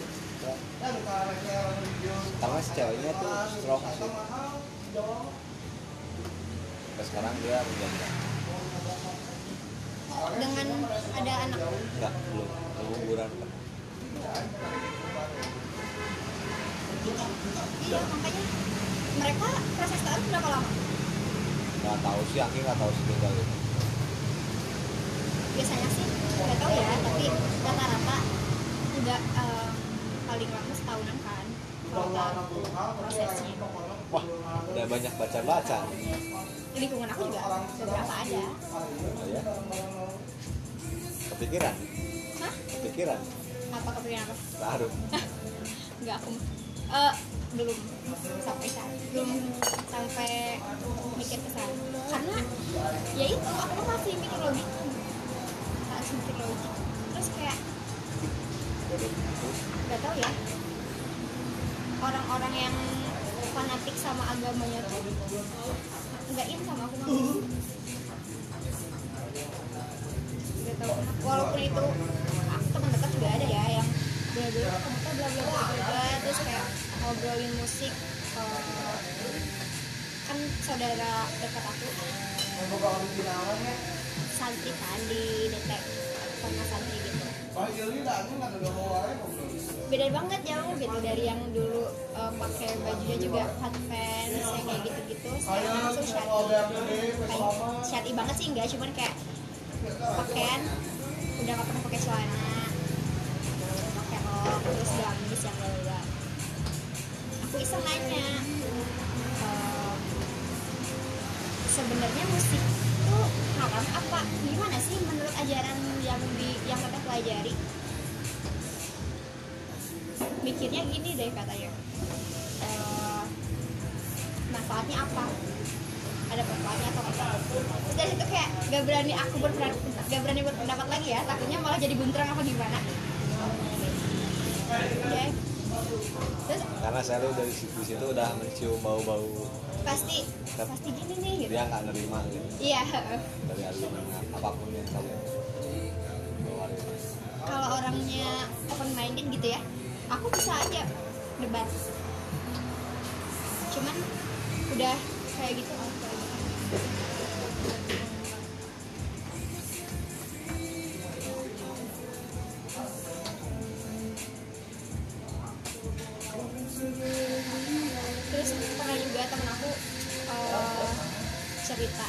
karena si ceweknya tuh stroke. sih Sampai sekarang dia menjaga Dengan ada anak. enggak belum keguguran Iya makanya mereka proses taruh berapa lama? nggak tahu sih Aki nggak tahu sih tinggal itu Biasanya sih nggak tahu ya, tapi rata-rata nggak eh, paling lama setahunan kan kalau prosesnya. wah udah banyak baca baca Di lingkungan aku juga beberapa ada. oh, ya kepikiran? Hah? kepikiran? Apa kepikiran apa? taruh Nggak aku eh belum sampai sana belum sampai mikir ke sana. Karena ya itu aku masih mikir logik masih mikir logik terus kayak nggak tahu ya. Orang-orang yang fanatik sama agamanya tuh nggak in sama aku tahu kenapa. walaupun itu aku teman dekat juga ada ya yang bela-bela kamu tuh bla terus kayak ngobrolin musik eh, kan saudara dekat aku santri kan di detek sama santri gitu beda banget jauh gitu dari yang dulu eh, pakai bajunya juga hot pants yang kayak gitu-gitu sekarang langsung kayak syari banget sih enggak. Cuman kayak pakaian udah nggak pernah pakai celana pakai rok terus gamis yang bla aku iseng nanya ehm, sebenarnya musik itu haram apa? Gimana sih menurut ajaran yang di yang kita pelajari mikirnya gini deh katanya. Eh, manfaatnya apa? Ada manfaatnya atau terus dari situ kayak gak berani aku berpendapat gak berani berpendapat lagi ya takutnya malah jadi buntrang apa gimana? Ya terus? Karena saya dari situ, situ udah mencium bau-bau. Pasti pasti gini nih gitu. dia nggak nerima gitu. Iya. Dari argumen apa pun yang kalian keluarin kalau orangnya open minded gitu ya aku bisa aja debat. Cuman udah kayak gitu terus pernah juga temen aku eh, cerita.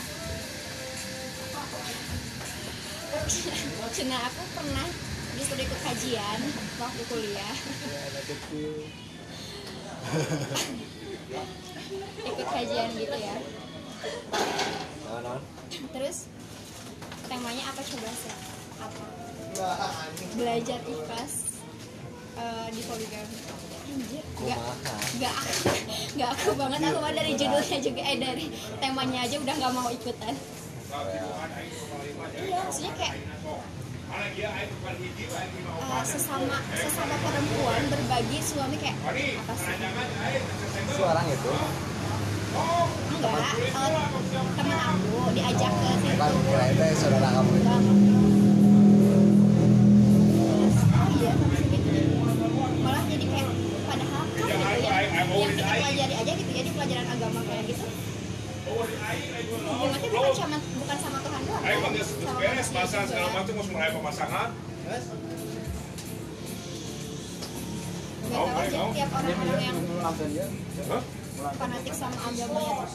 Cina aku pernah disuruh ikut kajian waktu kuliah. Ikut kajian gitu ya. Nah, nah. terus temanya apa coba sih? Apa? Belajar ikhlas eh, di poligami anjir nggak nggak nggak aku banget. Aku mah dari judulnya juga. Eh dari temanya aja udah nggak mau ikutan. Iya maksudnya kayak eh, sesama sesama perempuan berbagi suami kayak apa sih si orang itu enggak eh, teman aku diajak ke situ bukan kirain teh saudara kamu itu. Oh iya, gitu. malah jadi kayak padahal kan gitu ya yang kita pelajari aja gitu ya di pelajaran agama kayak gitu hubungannya bukan sama bukan sama Tuhan Ayo kan? panggil sama beres, pasang segala macam, mau mulai pemasangan. Nggak tahu sih tiap orang-orang yang fanatik sama agamanya tuh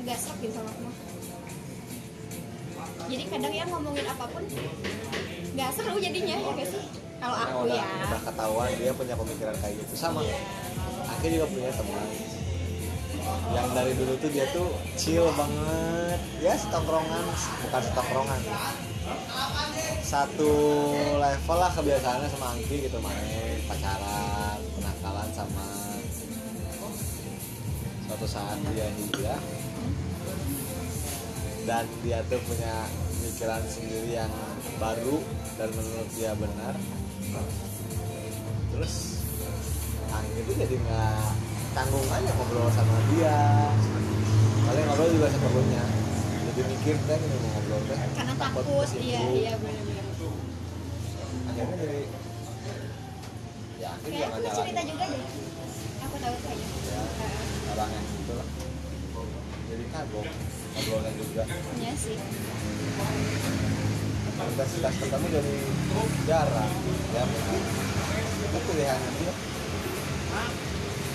nggak serap gitu mah. jadi kadang ya ngomongin apa pun nggak seru jadinya ya guys sih? Kalau aku udah, ya. udah ketahuan dia punya pemikiran kayak gitu. Sama. Aki juga punya teman yang dari dulu tuh dia tuh chill banget. Ya setongkrongan. Bukan setongkrongan. Satu level lah kebiasaannya sama Angki gitu main pacaran kenakalan sama suatu saat dia hijrah dan dia tuh punya pemikiran sendiri yang baru dan menurut dia benar. Terus Anggi itu jadi nggak tanggung aja ngobrol sama dia. Paling ngobrol juga seperlunya jadi mikir teh ini mau ngobrol teh. Karena takut iya kesinggung. iya benar-benar akhirnya jadi ya kayak aku cerita juga deh. Aku tahu kayaknya. Ya orang yang gitu lah. Jadi kagok ngobrolnya juga. Iya sih. Intensitas ketemu jadi jarang. Ya mungkin itu pilihannya dia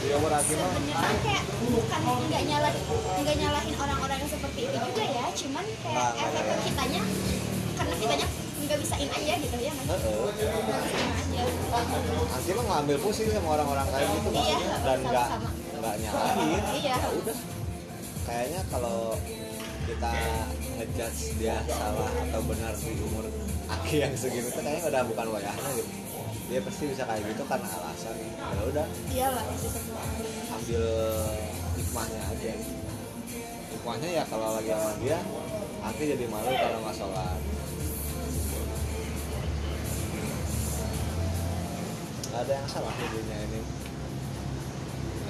sebenarnya kayak bukan nggak nyalahin nggak nyalahin orang-orang yang seperti itu juga ya. Cuman kayak Nah, efek ke ya. kitanya karena kitanya nggak bisa in aja gitu ya nggak Nanti mah ngambil pusing sama orang-orang kayak gitu. Iya, dan nggak nggak nyalahin. Iya. ya udah. Kayaknya kalau kita ngejudge dia salah atau benar di umur aki yang segini tuh kayaknya udah bukan wayahnya gitu dia pasti bisa kayak gitu karena alasan. Ya udah. Iyalah semua ambil hikmahnya aja. Hikmahnya ya kalau lagi sama dia Aki jadi malu kalau nggak sholat. Gak ada yang salah di dunia ini.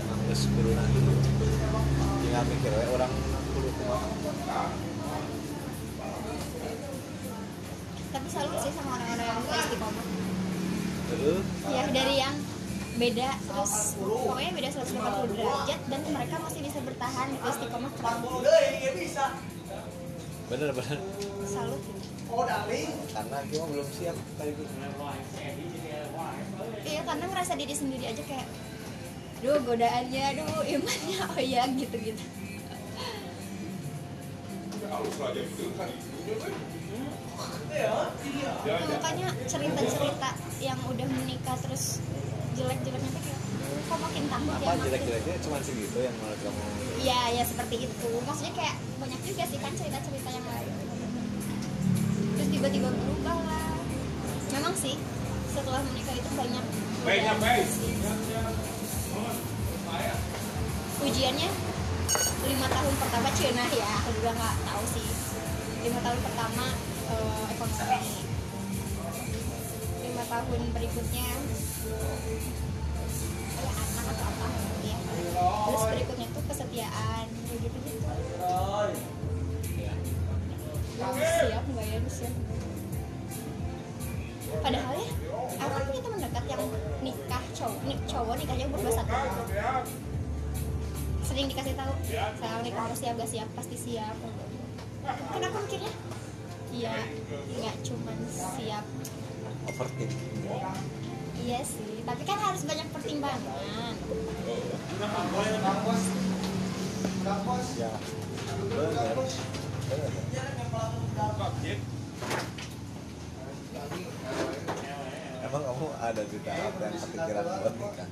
Emang geus kudu nanti. Tinggal mikir we orang kudu kumaha tapi salut sih sama orang-orang yang istiqomah. Ya dari yang beda terus pokoknya beda 180 derajat dan mereka masih bisa bertahan gitu istiqomah bener bener. Salut. Karena kita belum siap. Kayak gitu iya karena ngerasa diri sendiri aja kayak duh godaannya duh imannya oh iya gitu gitu makanya cerita-cerita yang udah menikah terus jelek-jeleknya tuh kayak "Duh, kok makin takut ya apa makin jelek-jeleknya cuma segitu yang menurut kamu Iya, ya seperti itu. Maksudnya kayak banyak juga sih kan cerita-cerita yang lain. Terus tiba-tiba berubah lah. Memang sih setelah menikah itu banyak Baiknya, baik. sih. Ujiannya lima tahun pertama Cina ya, aku juga nggak tahu sih. Lima tahun pertama eh, ekonomi. Tahun berikutnya. Ya anak atau apa gitu ya. Terus berikutnya tuh kesetiaan kayak gitu gitu. siap nggak ya siap padahal ya aku punya teman dekat yang nikah cowok nik cowok nikahnya umur 21 tahun sering dikasih tahu saya nikah harus siap gak siap? Pasti siap. Aku mikirnya? Iya nggak cuman siap overthinking iya sih tapi kan harus banyak pertimbangan. Ya bener emang kamu ada cerita apa yang kepikiran buat nikah?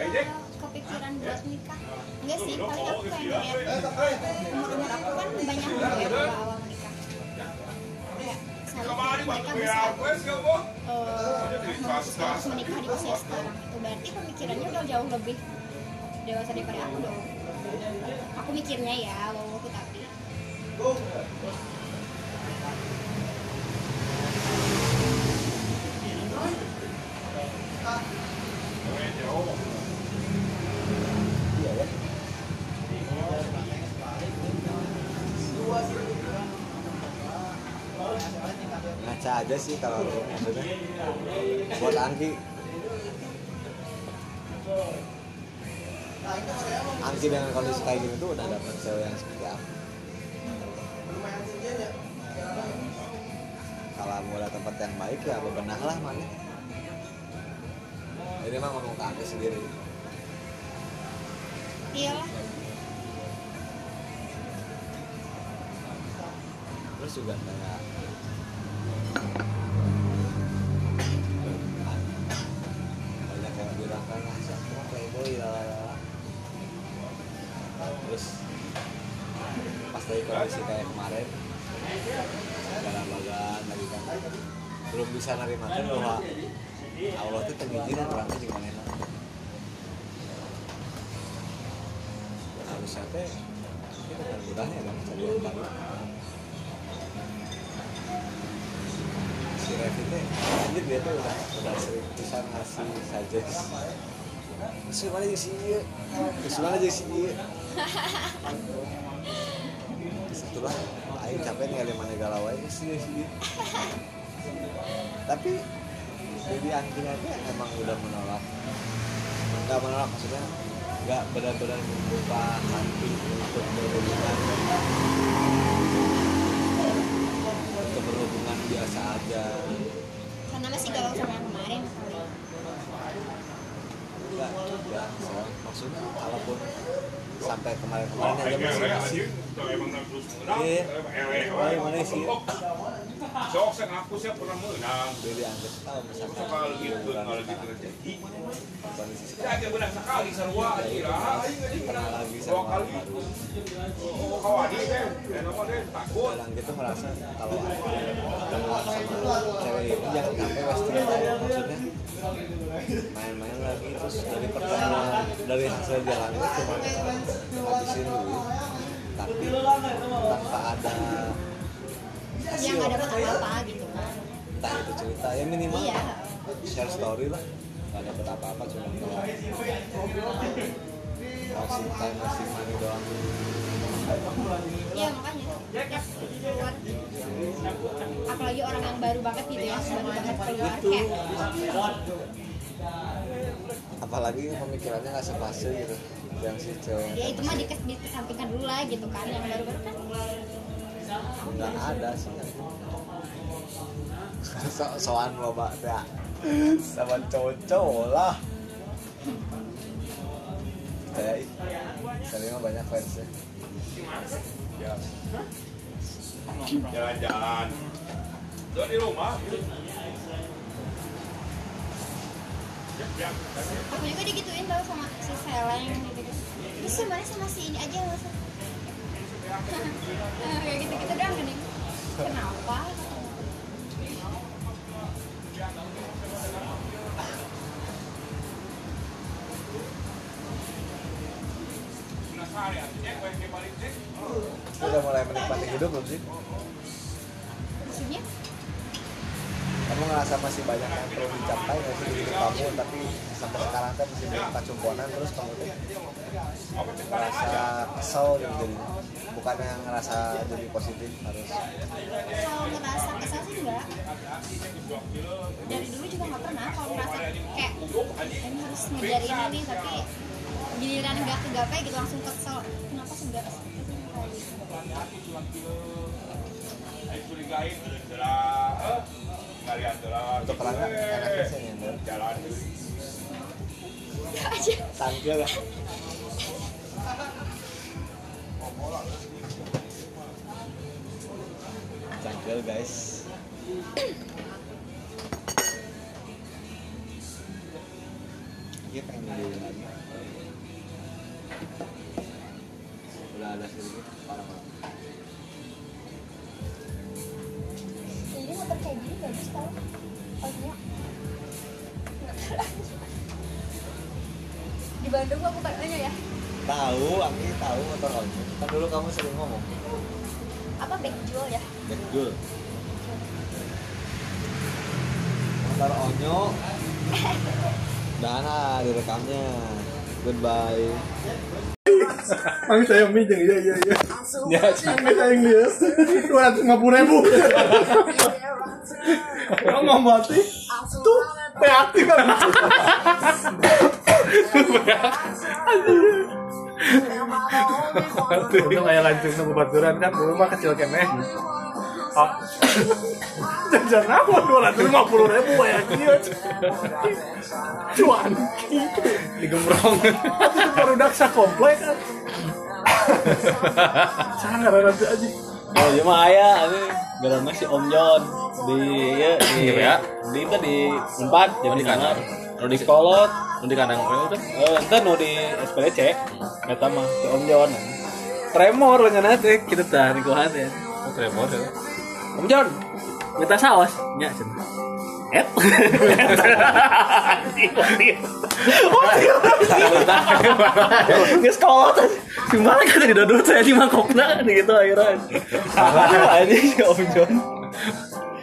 Eh, kepikiran buat nikah? Enggak sih paling aku kayak ngeliat umur umur aku kan banyak umur ya ya, mereka bisa eh, memutuskan untuk menikah di usia sekarang itu berarti pemikirannya jauh lebih dewasa daripada aku dong. Aku mikirnya ya wow tapi aja sih kalau maksudnya. Buat Angki Angki dengan kondisi kayak gini tuh udah dapet cewek yang seperti apa? Kalau ada tempat yang baik ya bebenah lah mana ini mah ngomong ke Angki sendiri. Iyalah terus juga kayak kondisi kayak kemarin. Dalam bagan lagi kan. Belum bisa nerima kan bahwa Allah tuh pengizin orangnya di mana harusnya teh ini dengan mudahnya kan cari yang baru si Revi teh anjir dia tuh udah udah sering pisan ngasih suggest. Mana aja sih mana aja sih itulah Aing capek nih mana galau aja sih sih Tapi Jadi akhirnya emang udah menolak. Gak menolak maksudnya Gak benar-benar membuka hati untuk berhubungan. Untuk berhubungan biasa aja. Karena masih galau sama yang kemarin. Enggak juga so, maksudnya kalaupun sampai kemarin-kemarin aja masih masih Oh? Sok saya ngaku saya pernah menang. beli angkat gitu, liburan kalau sama jadi. kondisi sekarang dia benar sekali sarua itu kira. Dua kali. Oh, deh. Dan apa deh takut. gitu merasa kalau ketemu sama cewek ini jangan sampai time maksudnya main-main lagi terus dari pertemuan dari hasil jalan itu cuma habisin duit tapi tanpa ada yang nggak dapat apa-apa gitu entah itu cerita ya minimal Iya. share story lah. Nggak dapet apa-apa cuma wasting time wasting money doang. Iya makanya. Keluar apalagi orang yang baru banget gitu ya baru banget keluar kayak apalagi pemikirannya nggak sepase gitu yang si cewek ya itu mah dikes dikesampingkan dulu lah gitu kan yang baru-baru kan nggak ada sih so soan loba ya sama cowok-cowok lah saya saya mah banyak fans ya Ya. Jalan-jalan. Di rumah. Ya, ya. aku juga digituin tau sama si Seleng gitu terus sebenarnya sama si ini aja Nah, kayak gitu-gitu doang gini kenapa? Ya. Udah mulai menikmati hidup belum sih kamu ngerasa masih banyak yang perlu dicapai nggak sih di hidup kamu tapi sampai sekarang tuh masih banyak kacumponan terus kamu tuh ngerasa kesel gitu jadinya bukannya yang ngerasa jadi positif harus kalau ngerasa kesal sih enggak dari dulu juga nggak pernah kalau ngerasa kayak ini harus ngejar ini nih tapi giliran nggak kegapai gitu langsung kesel kenapa sih enggak Ayo curigain. Jalan. Eh, Kalian jalan. untuk sih nyender Jalan. aja. Lah. Guys. Dia pengen beli lagi. Udah ada sedikit ini. Motor kayak di Bandung mah bukan Onyo ya. Tahu Anggi tahu motor ojek kan dulu kamu sering ngomong. Apa backjul ya? Bekjul motor onyo. Dana direkamnya. Goodbye Mami saya mie jeung iya iya iya. Ya, saya yang lihat. Dua ratus lima puluh ribu. Ngomong mati. Tuh reaktif kan. Untung kayak lancung nunggu baturan kan dulu mah kecil keneh. Oh. Jajan apa dua ratus lima puluh ribu ya kieu. Cuan. digembrong Itu baru daksa komplek kan. Sangat nanti aja. oh iya mah aya ini garana si Om John di ya di Iya, ya. di itu di empat jadi di di kandang. kamar nu di sekolot nu di kandang kowe teh eh ente nu di SPDC kata mah si Om John tremor lah nyana teh kita tah di kuhat ya oh tremor ya Om John minta saus. Nya cenah et Nggak sekolah Gimana kan di dodot saya di mangkokna di gitu akhirnya. Aja si Om John.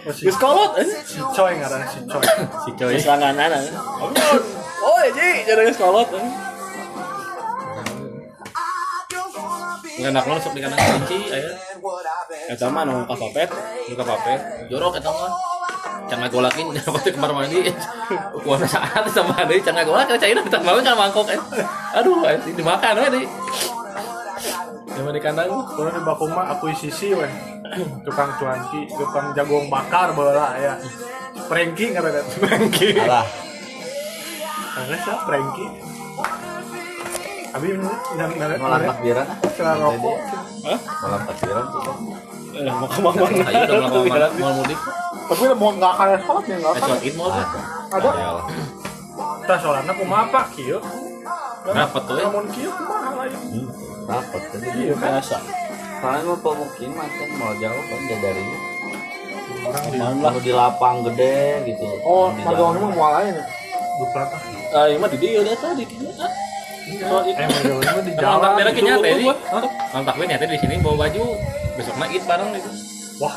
Oh, si, Nggak sekolah si Coy ngaran si Coy. si coy Geus langanan Om John. Oh Ji jadi nggak enak langsung di kandang kunci aya Eta mah nu kapapet buka papet jorok eta mah can ngagolakin dapat di kamar mandi kuana saat sama deui can ngagolak caina kita mau kan mangkok eh. aduh eh, dimakan we deui Sama di kandang Kalau di Bakung mah akuisisi weh. Tukang cuanki, tukang jagung bakar bola ya. Pranky ngaran Pranky. Alah, Karena siapa Pranky? Abi yang malam takbiran. Setelah rokok. Malam takbiran tuh. Eh, mau ke mana? ayo udah mau mudik Tapi mau nggak kayak sholat ya nggak eh sholat id mau Ada. Kita sholatnya kumaha pak kieu. Dapat tuh, ya. Namun kieu kumaha lah ya. Dapat tadi. Iya kan. Biasa. Soalnya mau pemukiman kan mau jauh kan ya dari Orang lah. mau di lapang gede gitu. Oh, mah mual lain ya. Duplat ah. Ini mah di dia udah tadi. Eh, mah di jalan. takbirnya itu kayaknya tadi malam takbir nyata di sini bawa baju besoknya id bareng gitu Wah.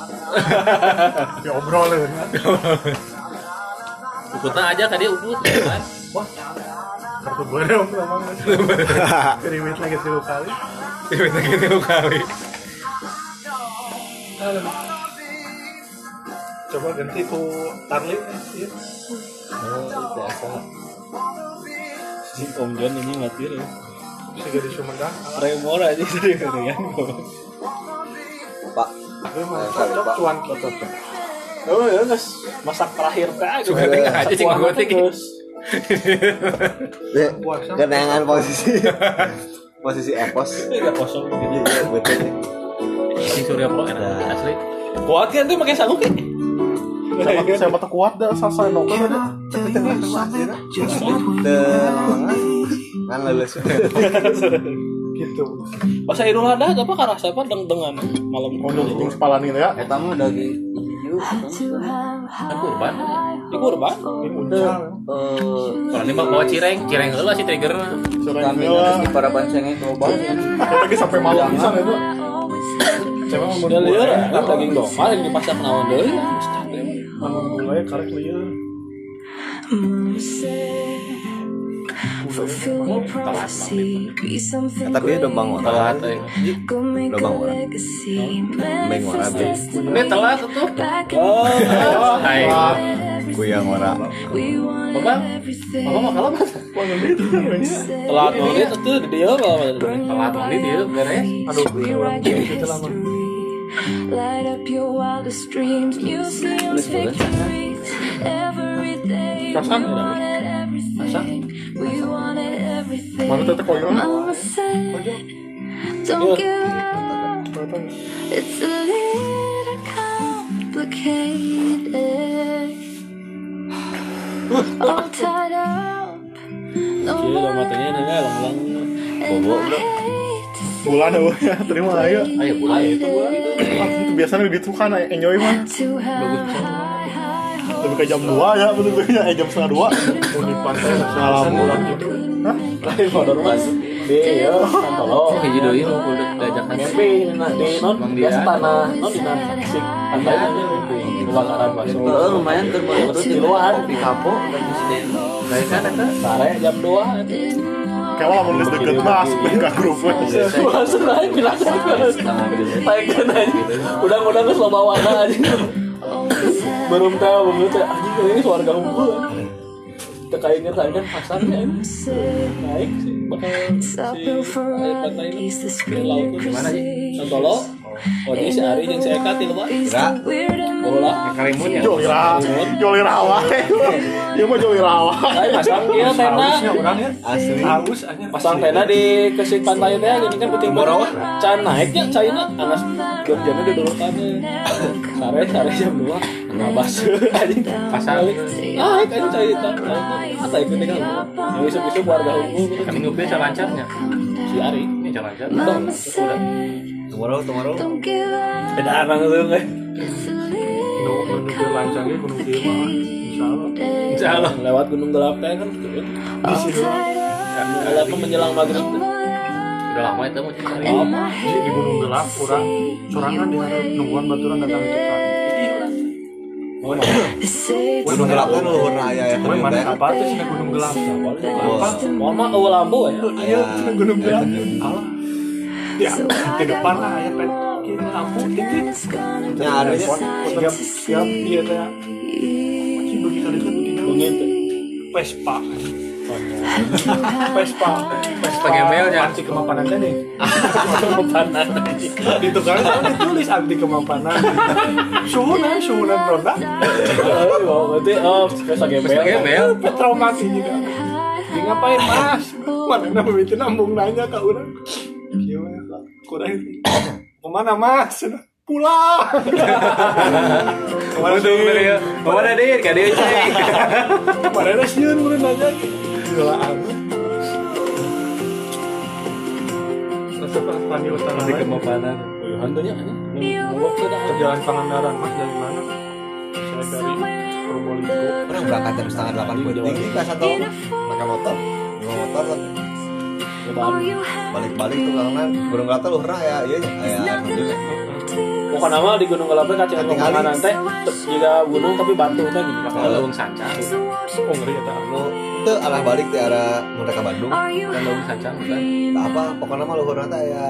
Ya obrolin. ikutnya aja tadi kan Wah. Kartu gue dong emang. Keriwit lagi tiga kali. Kita gitu kali Coba ganti ku Tarli. Iya. Oh, biasa. Si Om John ini mati ya. Bisa jadi Sumedang. Tremor aja dari kalian. Pak, Eh, cocok Pak. cuan kita. Oh ya guys, masak terakhir teh. Suka tengah aja cing gue. Dek, kenangan posisi posisi epos. Enggak kosong gitu. Betul si Surya Pro enak asli Kuat kan tuh pakai sanggup kan? Saya saya mata kuat dah sasa. Tenang, kan lulus. Gitu. Pas Idul Adha apa karasa apa deng dengan malam Untuk jeung sepalan gitu ya. Eta mah daging hiu kan kurban di kurban. Ini muncul. eh kalau ini bawa cireng cireng heula sih trigger kami di para bancengnya coba Lagi sampai malam bisa itu. Coba mau liur, kan daging domba yang dipasang naon deui. Anu. Tapi udah bang orang. Udah bang orang. Bang orang deh. ini telat tuh Oh, hai Ku yang orang. bapak bapak mau kalah mas telat banget itu di dia telat ini dia beres Aduh, gitu lama. Light up your wildest dreams, museums, victories, every day. Kasan? We wanted everything. We wanted everything. Mana koyo? Mama said, don't give up. It's a little complicated. All tied up. No more matanya ini lang-lang. Bobo, Bulan ya, ya. terima aja. ayo pulang Itu gua itu. Ah, Itu biasanya lebih tuh kan enjoy mah. Lebih ke jam 2 ya bener-bener eh jam setengah 2 Mau di pantai malam bulan gitu Hah? Lain motor mas. Di ya, kantolo. hiji deui nu kudu diajakan Mimpi nah, di non Dian. tanah non di sik pantai aja mimpi kebakaran Eh, masuk. lumayan tuh terus Di luar. di kapo lagi siden baik kan eta Sare jam 2 Kayak lah nulis deket mas Ke grup. Langsung naik bilang sama mobil Naik kan aja Udah-udah nggak slow bawa aja. Belum tahu belum tahu. Anjing ini warga hukum kita ingat kan pasarnya naik sih bakal si air pantai ini. ke laut Gimana sih? Santolo oh jadi si Ari yang Eka ti lebat Kira bola. Karimun ya. Joli rawa, joli rawa. Dia mah joli rawa. Pasang dia tenda ya. asli. Aja. pasang tenda di kesik pantai teh jadi kan penting Borowa. can naiknya caina anas kerjanya di dulu kan sare sare jam dua. Nggak bas. Anjing Pasang. naik aja cai naik apa itu nih kan yang isu isu warga hukum. Kan minggu bisa lancarnya. si Ari Ini lancar. Tuh, udah tomorrow tomorrow beda anak tuh kan Nu menuju lancangnya gunung. Insya Allah. Insya Allah lewat gunung gelap kan Di situ. gelap tuh menjelang maghrib. Udah lama itu mau cari. lama Jadi di gunung gelap kurang sorangan di nungguan baturan datang itu kan. Oh gunung gelap kan luhur ya Woi mana apa tuh sih gunung gelap? Apa? mama ke lampu ya Iya, gunung gelap. Allah. Ya, ke depan lah ya pet. Kiri lampu titik. ya ada ya Siap, siap dia teh. Masih begitu dekat begitu. Bungin tuh Vespa. Vespa. Vespa Pengemelnya. Anti kemapanan nih. kemapanan Di tukang kan ditulis anti kemapanan. Suhunan, suhunan oh berarti oh pesta gembel Gembel. Trauma sih juga. Dia ngapain mas? Mana nama itu nambung nanya ke orang. Gimana? Kurang itu. Ke mana mas? Pulang. Ke mana ya. sih? Mana deh? Gak dia. Ke mana ada sieun kurang nanya? Gelaan. Rasa Pani Utara. di kemapanan hantunya ngomong tuh dah Perjalanan Pangandaran mas dari mana? Saya dari Probolinggo. orang berangkat jam setengah delapan penting di Kasatol pakai motor bawa motor kan balik-balik tuh karena gunung gelap tuh luhur ya iya ya alhamdulillah pokoknya nama di gunung gelap kaca ke mana nanti juga gunung tapi batu teh gitu Kalau lung sancang. Oh ngeri ya tak? Itu arah balik di arah mereka Bandung Kan lung sancang kan. tak apa pokoknya mah luhur nanti ya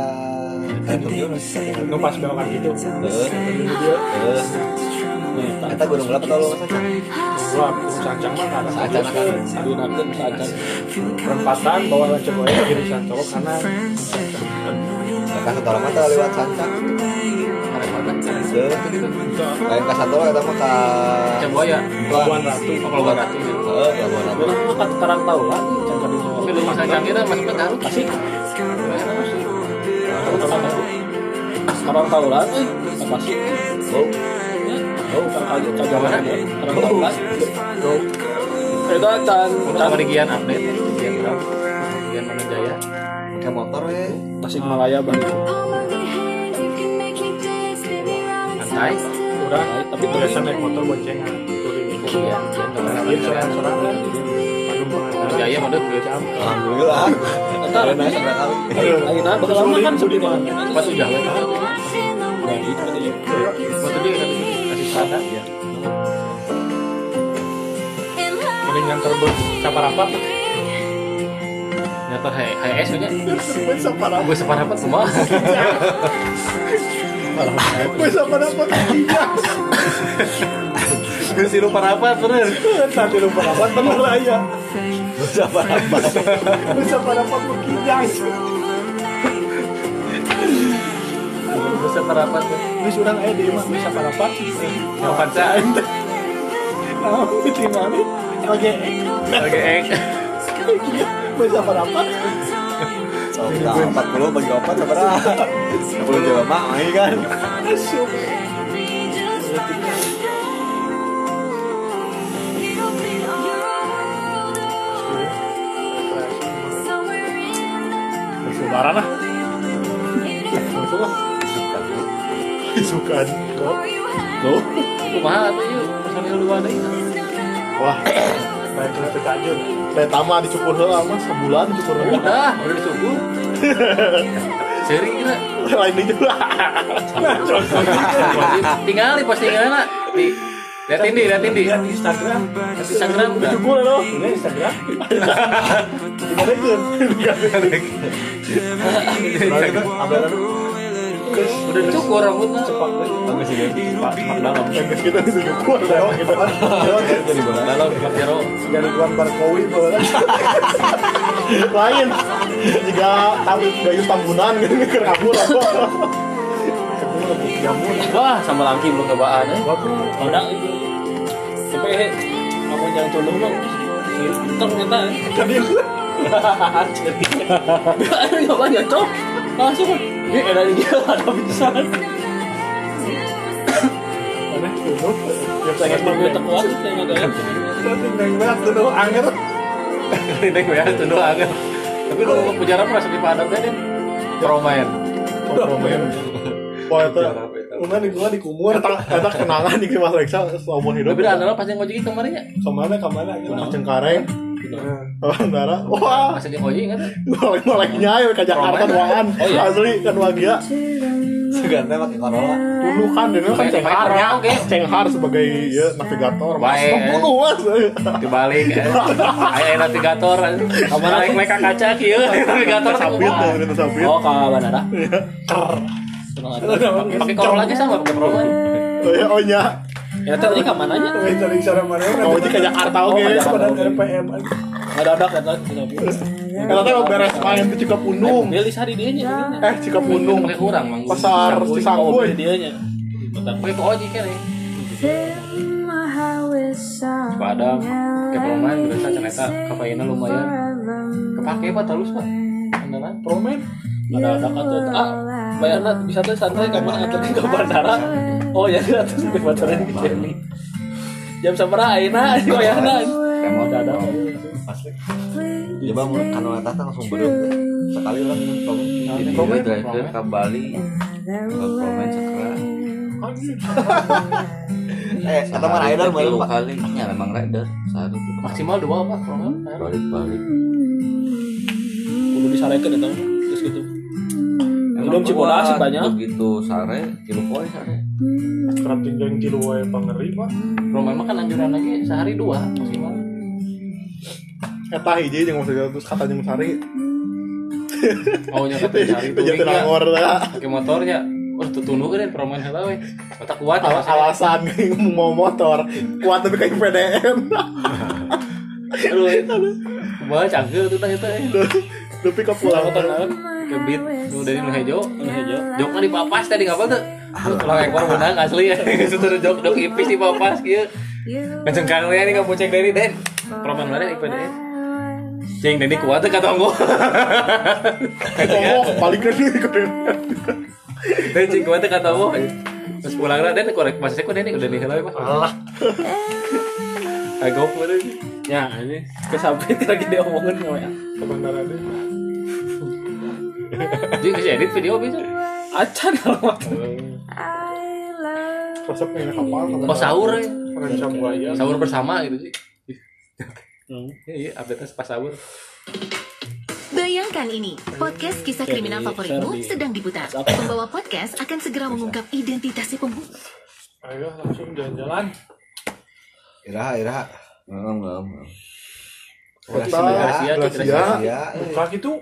Nu pas belokan gitu. Dia Heeh. Eta gunung gelap atau lu saja? Wah, sancang mah ada Sancang kan. di nanti saja perempatan bawa lancang gue kiri sancang kanan. Maka satu orang mata lewat sancang. Lain satu Coba ya. Pelabuhan Ratu. Oh, kalau ratu. Heeh, Pelabuhan Ratu. Makan sekarang tahu lah di kita masih tahu. Lah. Eh Oh, oh kan kaji mana sekarang tahu. lah itu can sama di Gian update. Pakai motor we. Tasik Malaya balik Santai. Udah, tapi biasa naik motor boncengan. Touring. Iya. Ke mana Iya, sorangan-sorangan. Jaya mah deh. Jam. Alhamdulillah. Entar Ada naik seberapa kali. lagi nah bakal lama kan Sudi sudi mana? Pas udah kan. Dari itu tadi Waktu dia kan kasih sana. Iya. Mending yang terbut saparapat. Hai es nya. Saparapat. Gue separapat semua. Gue saparapat. Iya. Gue sih lupa apa bener. Nanti lu saparapat bener ya. Saparapat. Gue saparapat berkijang. Gue separapat. Ini surang aja di mah bisa saparapat. Yang panca. Nah, itu mana? Oke. Oke. Gue saparapat. So, kita 40 bagi 4 seberapa? 10 jelema ai kan. Asyuk. Lebaran lah. Langsung lah. Sukan. Loh, Kumaha tuh yuk. Personil luar deh. Wah. Baik lah tekajun. Saya dicukur heula mas sebulan dicukur heula. Udah, udah dicukup. Sering kira. Lain itu lah. Tinggal di postingan nak di liatin di liatin di Lihat di Instagram. Instagram udah. Dicukur loh. Ini Instagram. Update anu udah cukur rambutnya cepat Nggak sih cepat cepat dalam. Kita itu kuat lewat gitu kan Jadi bola dalam cepat jadi tuan Barkowi bahwa lain jika tamu gayu tambunan gitu ke kabur apa jamur Wah, sama laki belum kebaan eh. waduh Ada itu. Tapi eh, kamu yang condong dong. Ternyata eh. jadi Aduh, nggak banyak cok. Langsung. Ini ada dia ada bisa. aneh sangat mau terkuat, saya nggak gaya. neng banget tuh angin ini gue ya itu doang kan tapi lu mau penjara merasa di padat kan promain promen Wah, itu Ungan di gua di kumur, eta kenangan di Mas Reksa seumur hidup. tapi adalah pas yang ngojek kemarin ya Ke mana ke mana lah. Cengkareng. Oh, Ndara. Wah, pas yang ngojek kan Nolak nolak nyai ke Jakarta doang. Oh, iya. Asli kan wagia. Seganti pakai Corolla. Dulu kan dia kan Cenghar ya. Cenghar sebagai ya, navigator. Mas, Baik. Membunuh mas. dibalik ya ayah navigator kamar naik mereka kaca kieu navigator Sabit tuh, itu sabit. Oh, ke bandara. Aja. pakai Corolla aja sama pakai promain Oh ya, oh nya. Ya tadi ke mana aja? Cari cara mana? Oh, di ke Jakarta oke. Pada oke. RPM. Ada ada kata. Eta teh beres main ke Cikapundung. Mobil di hari dia nya. Eh, Cikapundung. pakai kurang mang Pasar Cisangkuy. dia nya. pakai ke ojek ya padang pakai promain berasa ternyata kafeinnya lumayan kepake pak terus pak beneran Promen. Ada ada kata ah bayarnya bisa tuh santai kamu nganter ke bandara. Oh ya terus ke bandara di sini. Jam sabaraha ayeuna bayarna. Kamu ada ada. Asli. Coba mau kan atas langsung berem. Sekali lah minum promen. Jadi Promen, dia driver ke Bali ke Promen sekarang Eh, kata mah rider baru Pak. kali ya memang rider itu maksimal dua pak promain balik balik Kudu disarekeun eta. Terus gitu. Belum Cibodas kuat, banyak. begitu sare tilu poe sare Kerap tinggal kilo wae pangeri, Pak. promain mah kan anjuran lagi sehari dua maksimal Eta hiji jeung maksudnya terus katanya jeung sari. oh nya kata sehari Itu jadi nangor lah. pakai motornya. Oh tuh tunu kan promain heula we otak kuat Al- alasan mau motor. Kuat tapi kayak PDM aduh bawa cangkel tuh tanya tanya tapi ke pulang motor naon ke beat. Nu dari nu hejo nu hejo jokna di papas tadi ngapa tuh? Kalau ekor menang asli ya. Itu tuh jok jok ipis di papas kieu. Kenceng kan we ini kamu cek dari den? Proman mana IPD Cing, Deni kuat tuh kata ngomong oh balik ke dulu ke Dan cing kuat tuh kata ngomong Terus pulang lah, Den korek Mas saya kok udah nih hello Mas Allah Agak mana Ya, ini kesambit lagi dia omongin nggak ya? ke bandara deh Jadi kasih edit video bisa? Acan kalau resepnya kapal Oh sahur ya. Sahur bersama gitu sih Iya, iya, update pas sahur Bayangkan ini, podcast kisah kriminal favoritmu sedang diputar. Pembawa podcast akan segera mengungkap identitas si pembunuh. ayo langsung jalan-jalan Iraha, iraha. enggak enggak. kota Gracia, Gracia Gracia. buka gitu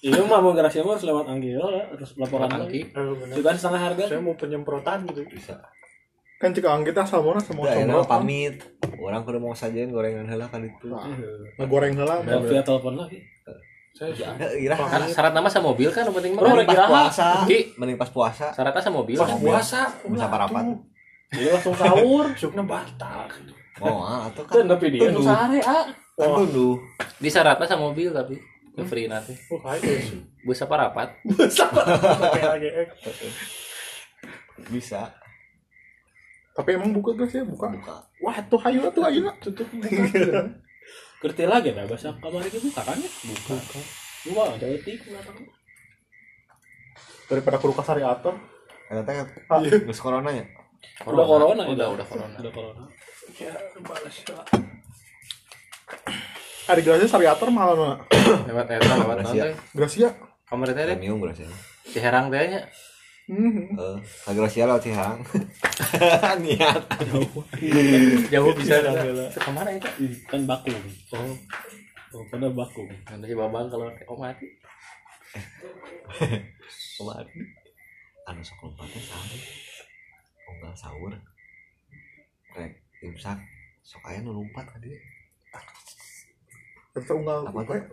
Iya mah mau gracia mah harus lewat Anggil lah, harus laporan lagi. Juga setengah harga. saya mau penyemprotan gitu Bisa. Kan jika kita sama sama Udah, enak semprotan pamit. Orang kudu mau sajain gorengan heula kan itu. ngegoreng heula Dan via telepon lagi. saya Eh, Iraha. Syarat- nama sama mobil kan yang penting mah kan lagi Pas puasa. Ki. Mending pas puasa. Syaratnya sama mobil pas kan? puasa Bisa parapat. Iya langsung sahur. sukna batal Oh, ah, atau Kan kan. tapi dia nu sare ah. Kan dulu. Di syaratnya sama mobil tapi ke free nanti oh hai sih bus apa rapat pakai lagi eh. Bisa. Tapi emang buka gak sih buka Buka. wah tuh hayu tuh hayu tutup Kerti lagi dah bahasa kamar itu buka kan ya? Buka. Dua ada etik belakang. daripada kudu kasari atur Eta teh Ah. geus corona ya. Udah corona udah ya? udah corona Udah corona. Ada Gracia sari atur mahal mana lewat eta lewat Gracia. nanti Gracia kamar teh deh Premium berarti. Ciherang teh nya Kak Gracia lewat Cihang. Niat. jauh bisa ke mana itu Kan bakung. Oh. Oh, pada bakung. nanti si babang kalau oh mati Ke mana? anu sok lompatnya sahur unggal sahur rek imsak sok aya nu lompat ka dieu Terus unggal apa tuh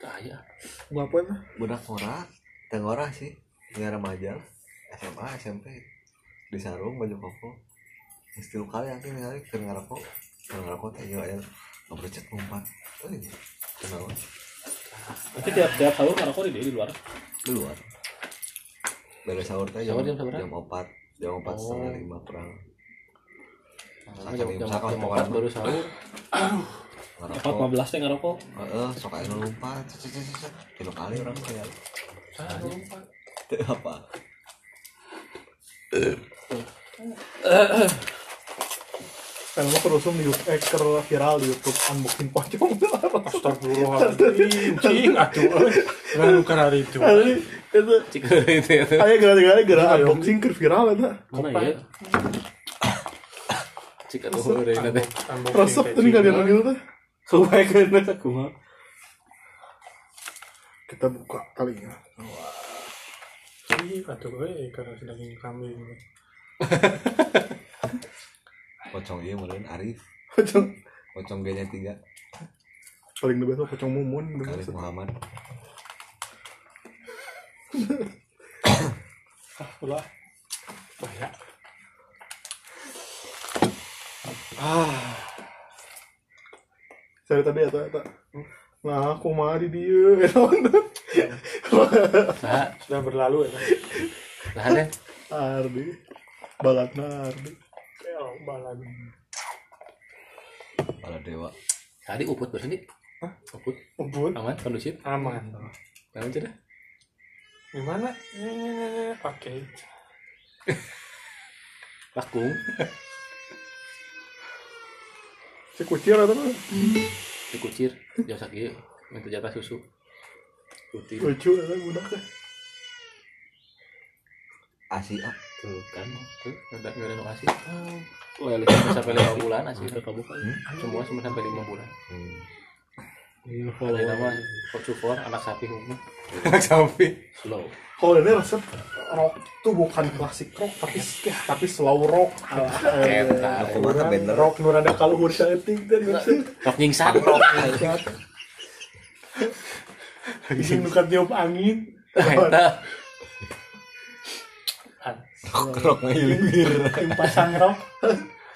Kaya. Unggal apa itu? budak ngora teh ngora sih nggak remaja. SMA SMP di sarung baju koko. Istilah kali yang ini kali keur ngarokok keur ngarokok teh yo aya ngabrecet lompat euy kenapa? Tapi tiap tiap sahur ngerokok di di luar. di luar. Beres sahur teh jam jam sabaraha? jam 4 jam 4 setengah Oh. lima kurang Nah, jam empat baru sahur. Empat lima belas teh ngerokok. Heeh, sok cet, cet. Tinu kali orang kayak. Teu apa Kan lu terus di YouTube, eh, viral di YouTube unboxing pocong. Astagfirullahaladzim, cing, atuh, nuker hari itu. Itu. Ayo gara-gara gara unboxing ker viral itu. Mana ya? Cik atuh heureun teh. Resep tuh nih kalian gitu tuh. Kebaik kan aku mah. Kita buka kalinya. Cing, atuh, eh, karena sedang kambing. pocong ieu meureun Arif Pocong pocong G nya 3 paling the best pocong mumun. Arif. Muhammad Ah, ulah. Banyak. Saya tadi atau eta. Nah, aku mah di dieu. Nah, Sudah berlalu ya. nah deh. Ardi. Balatna Ardi. Ya, balan. Bala Dewa Tadi uput berarti. Hah? Uput. Ubun, Aman, kondusif. aman. Aman sudah. Gimana? Eh, Oke. Lakung. Si kucir atau apa? Dikucir. Jauh sakit. Minta jatah susu. Putih. Lucu eta budak teh. Asia Tuh kan. Tuh, udah nggak ada nukasi. Oh, ya lihat sampai lima bulan asli udah kabuka. Semua cuma sampai lima bulan. hmm. Ada nama Kocufor, anak sapi hukum. sapi Slow. Kalau ini resep rock tuh bukan klasik rock tapi tapi slow rock. Eta. kumaha bener Rock nu rada kaluhur saeutik teh maksud. Rok nyingsan. Sing nu tiup angin. Eta. rok ngailir Yang pasang rock.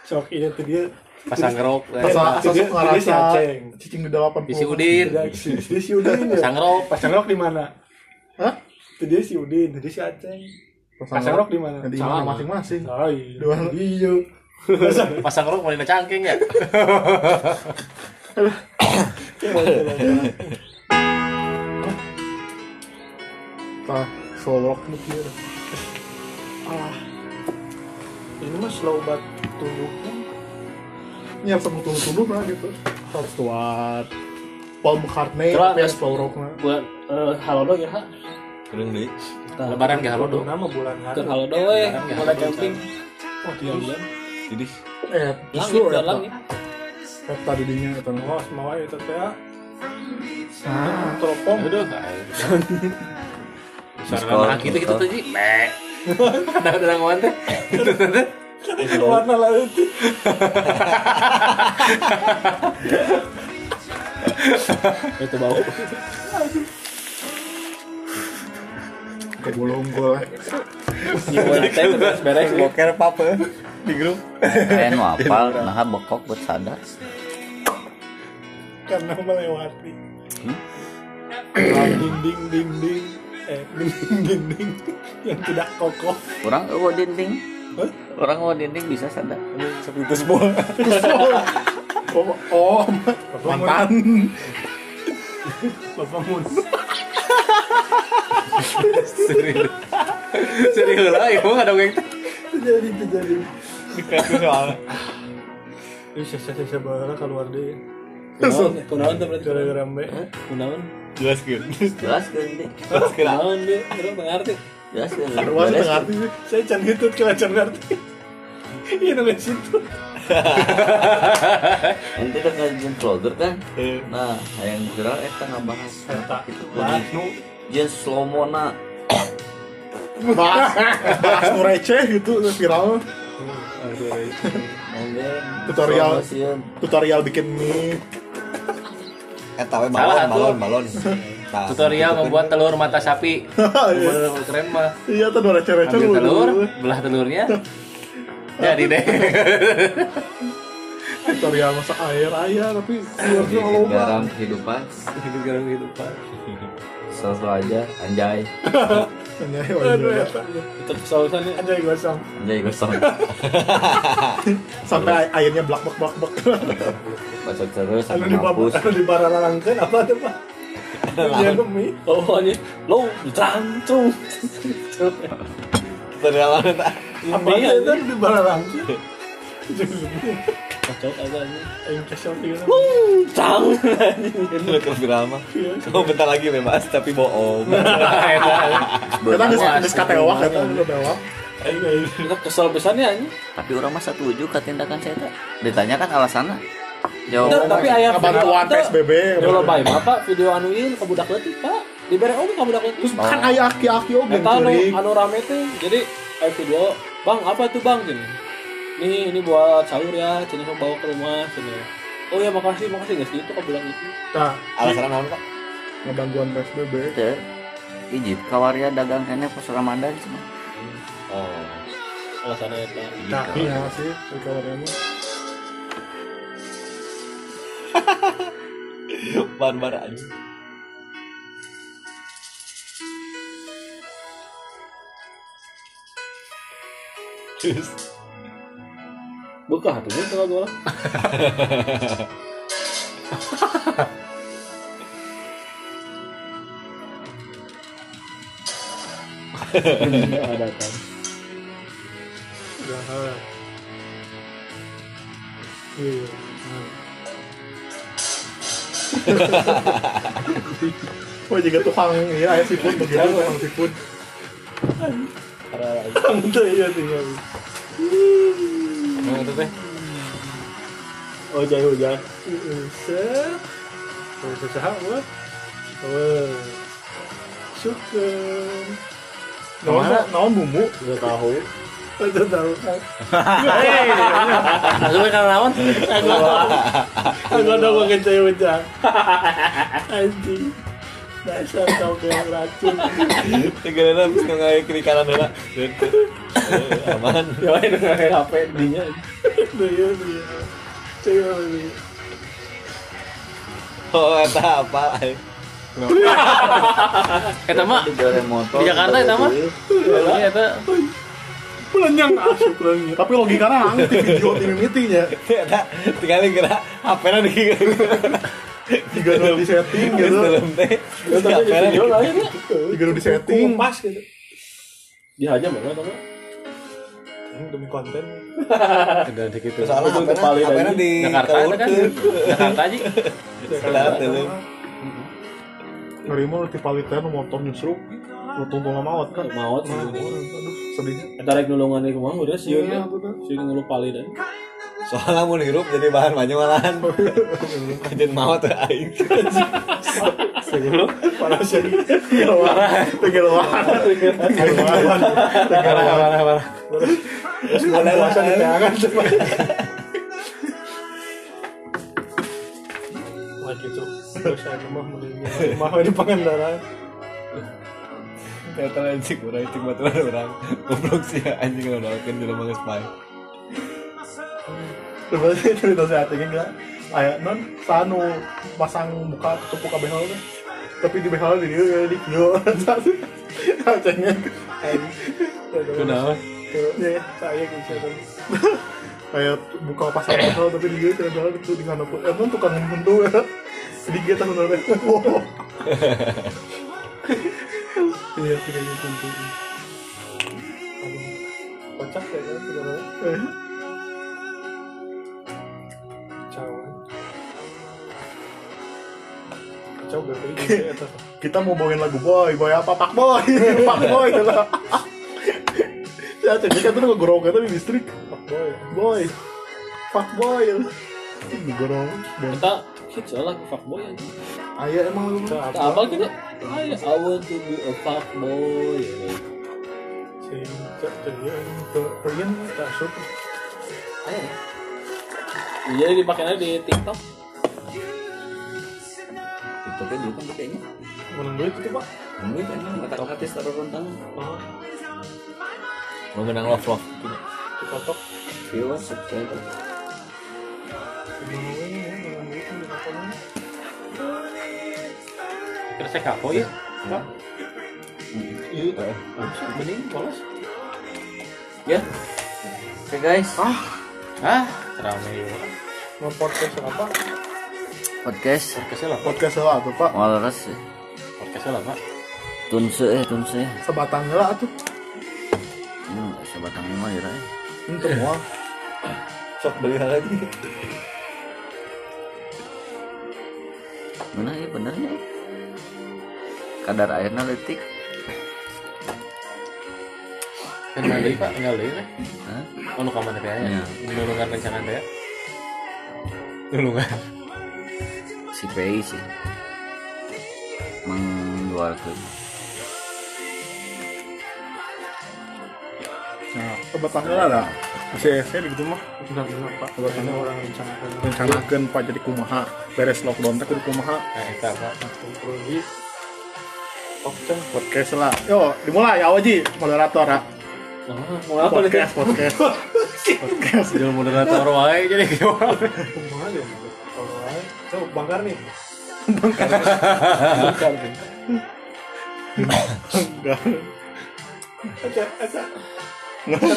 Sok iya tuh dia Pasang rok. Asa asa Dia- sok dia si ngarasa Aceng. cicing di 80. Di si Udin. Di si Udin ya. Pasang rok. Pasang rok di mana? Hah? Itu dia si Udin, jadi si Aceng. Pasang rok di mana? Di mana masing-masing. Oh iya. Hijau. Pasang rok mulai cangking ya. Slow rock nu kieu. Alah. Ini mah slow bat tunduknya. Nya sama tunduk-tunduk lah gitu. Rod Stewart. Paul McCartney tapi ya slow rock na. Buat eh, halodo ya, ha? kering deui Lebaran ke Halodo. Nama bulan hari. Ke halodo we, Lebaran ke mulai Halodo. camping. Oh, dia bulan. jadi Eh, Langit, justru dan eta. langit. Eta. Oh, semua itu teh. ah. Teropong. Aduh. Suara anak kita gitu tuh, Ji. Mek. Ada ada ngomong teh. Warna laut. Itu bau. gua. Gimana teh beres beres. boker papa di grup Kayak nu apal, nah bokok buat sadar. Karena melewati. Dinding ding ding ding. Eh, dinding dinding yang tidak kokoh. Orang eueuh dinding. Orang eueuh dinding bisa sadar. sepitus bola Oh, oh, mantan. Bapak Mun. Serius. Serius lah, ibu ada yang Jadi terjadi. dikasih soalnya. Ini sisa-sisa bara keluar deh. Kunaon, kunaon tuh berarti. Gara-gara mbak. Kunaon? jelaskan Jelaskeun deh. Kunaon dia? Bro, mengerti. Tengah sih. Saya can hitut kira can ngerti. Iya nunggu situ. Ente udah ngajian vlogger kan? Nah, yang viral eta ngabahas Eta. itu Lah, nu Jen slow mona bahas bahas nu receh gitu viral tutorial tutorial bikin mie Eta we Salah, balon, balon, balon. Tah, Tutorial gitu kan. membuat telur mata sapi. Bener, Keren mah. iya tuh receh Ambil telur, belah telurnya. Jadi deh. tutorial masak air ayah tapi keluarnya loba garam kehidupan Hidup garam kehidupan. Selalu aja anjay. Anjay wajar Itu kesalahannya. anjay gosong. Anjay gosong. Sampai airnya blak blak blak blak. Bacot terus sampai mampus. anu di bararangkeun apa tuh pak? Iya mie Oh, ini lo jancung. Apa itu di bararangkeun Kacau aja ini. aing kesel gitu Cang. Lu ke viral mah. Kamu bentar lagi bebas tapi bohong. kita geus katewak eta udah bewak Kita kesel anjing. tapi orang mah setuju ke tindakan saya tak ditanyakan alasannya Teu, jawab tapi aya bantuan PSBB bae mah Pak video anu ieu ka budak leutik Pak. Dibere oge ka budak leutik. terus kan aya aki-aki oge Eta anu, anu rame tuh. Jadi aya video, "Bang, apa tuh, Bang?" Gini. Nih, ini buat sahur ya, cina bawa ke rumah, cina. Oh ya makasih, makasih guys gitu ka budak itu. nah Alasan naon, Pak? ngebantuan PSBB Teu. Ijit kawaria dagang kene pas Ramadan cuma. Oh. Alasannya eta. nah iya sih di kawarnya mah Barbar aja. Terus Buka hatunya itu lagu lah. ada kan. iya Wah juga tukang iya aya seafood begitu tukang seafood. Tukang itu iya tinggal. Nah, itu teh. Oh jauh hujan. Set. Oh sesaha gua. Oh. Syukur. Naon naon bumbu? Udah tahu. Itu tahu kan. Langsung kan lawan. Aku ada kecil hujan. Anjing. Dasar kau kayak racun. Habis ngai kiri kanan heula. Aman. Ya ini nggak HP dinya. Ya dia. Coba ini. Oh, eta apa? Eta mah Digoreng motor. di Jakarta eta mah. Iya eta. Pelenyang asuk pelenyang. Tapi logikanya ngerti video tim meetingnya. Eta tinggal gerak HP-na di Tiga nu di setting gitu. Dalam teh. Ya tapi di video lain ya. Tiga nu di setting. Pas gitu. Dihajam mana tahu? Ini demi konten. Ada di gitu. Soalnya Itu anjing. di Jakarta kan. Jakarta aja. Sadar teh. Ngerimo ti palitan motor nyusruk. Lu tunggu maut kan. Maut gitu. Aduh, sedihnya. Eta rek nulungan kumaha udah sieun Iya, ya. betul. Sieun ngeluh pali dan. Soalnya mun hirup jadi bahan banyak malahan. Kajen maut teh aing. Parah sih. Parah. Tinggal wah. Tinggal wah. Tinggal wah. Terus mau puasa di tangan. Wah gitu. Terus saya di Pangandaran. Eta anjing urang itu baturan urang. Goblok sih anjing udah doakeun di rumah bae. Terus cerita saya tadi enggak. Aya non sanu pasang buka tutup buka behel teh. Tapi di behel di dia di kieu. Kacanya. Kenapa? Ya, saya gitu. Kayak buka pasang behel tapi di dia tidak ada itu di mana pun. Emang tukang mundu ya. Di dia tahu nolnya. Iya, tidak gitu. Aduh, kocak ya kan, Kacau berarti gitu ya, eta. Kita mau bawain lagu boy, boy apa? Pak boy, pak boy lah. Ya, jadi kan tuh ngegorong kita di listrik. Pak boy, boy, pak boy. Ngegorong. Dan Eta hits lah fuckboy anjing. ayah emang lu. Tak apa gitu. I, I want to be a ke ke ke Ian tak Iya dipakainya di TikTok. TikToknya dia kan gedenya menang duit itu pak. Mungkin kan? Kata-kata taruh rentang. Oh. Mau menang love love. di kotok viewers subscriber. Menang duit ya menang duit Kira saya kapo ya. Pak. Iya. Mending polos. ya. Oke guys. Ah, rame ya. mau podcast apa podcast Podcastnya lah, Pak. podcast lah tuh pak walrus ya. Podcastnya lah, Pak. tunse eh tunse sebatang lah tuh hmm, sebatang lima ya Ray. itu semua sok beli lagi mana ya benernya kadar airnya letik Kenal deui, Pak, tinggal deui teh. Hah? Oh, nu ka mana teh Iya. aya? Nulungan rencangan teh. Nulungan. Si PI sih. Mengeluarkan nah sebatang lah ada masih saya gitu mah. Pak. Sebatang orang rencanakan rencanakan pak jadi kumaha. Beres lockdown teh kudu kumaha. Nah, eta, Pak. pergi Okcang podcast lah. Yo dimulai ya Waji moderator ya Mau apa nih? podcast. Podcast podcast. Jadi moderator wae jadi gimana? So bangkar nih.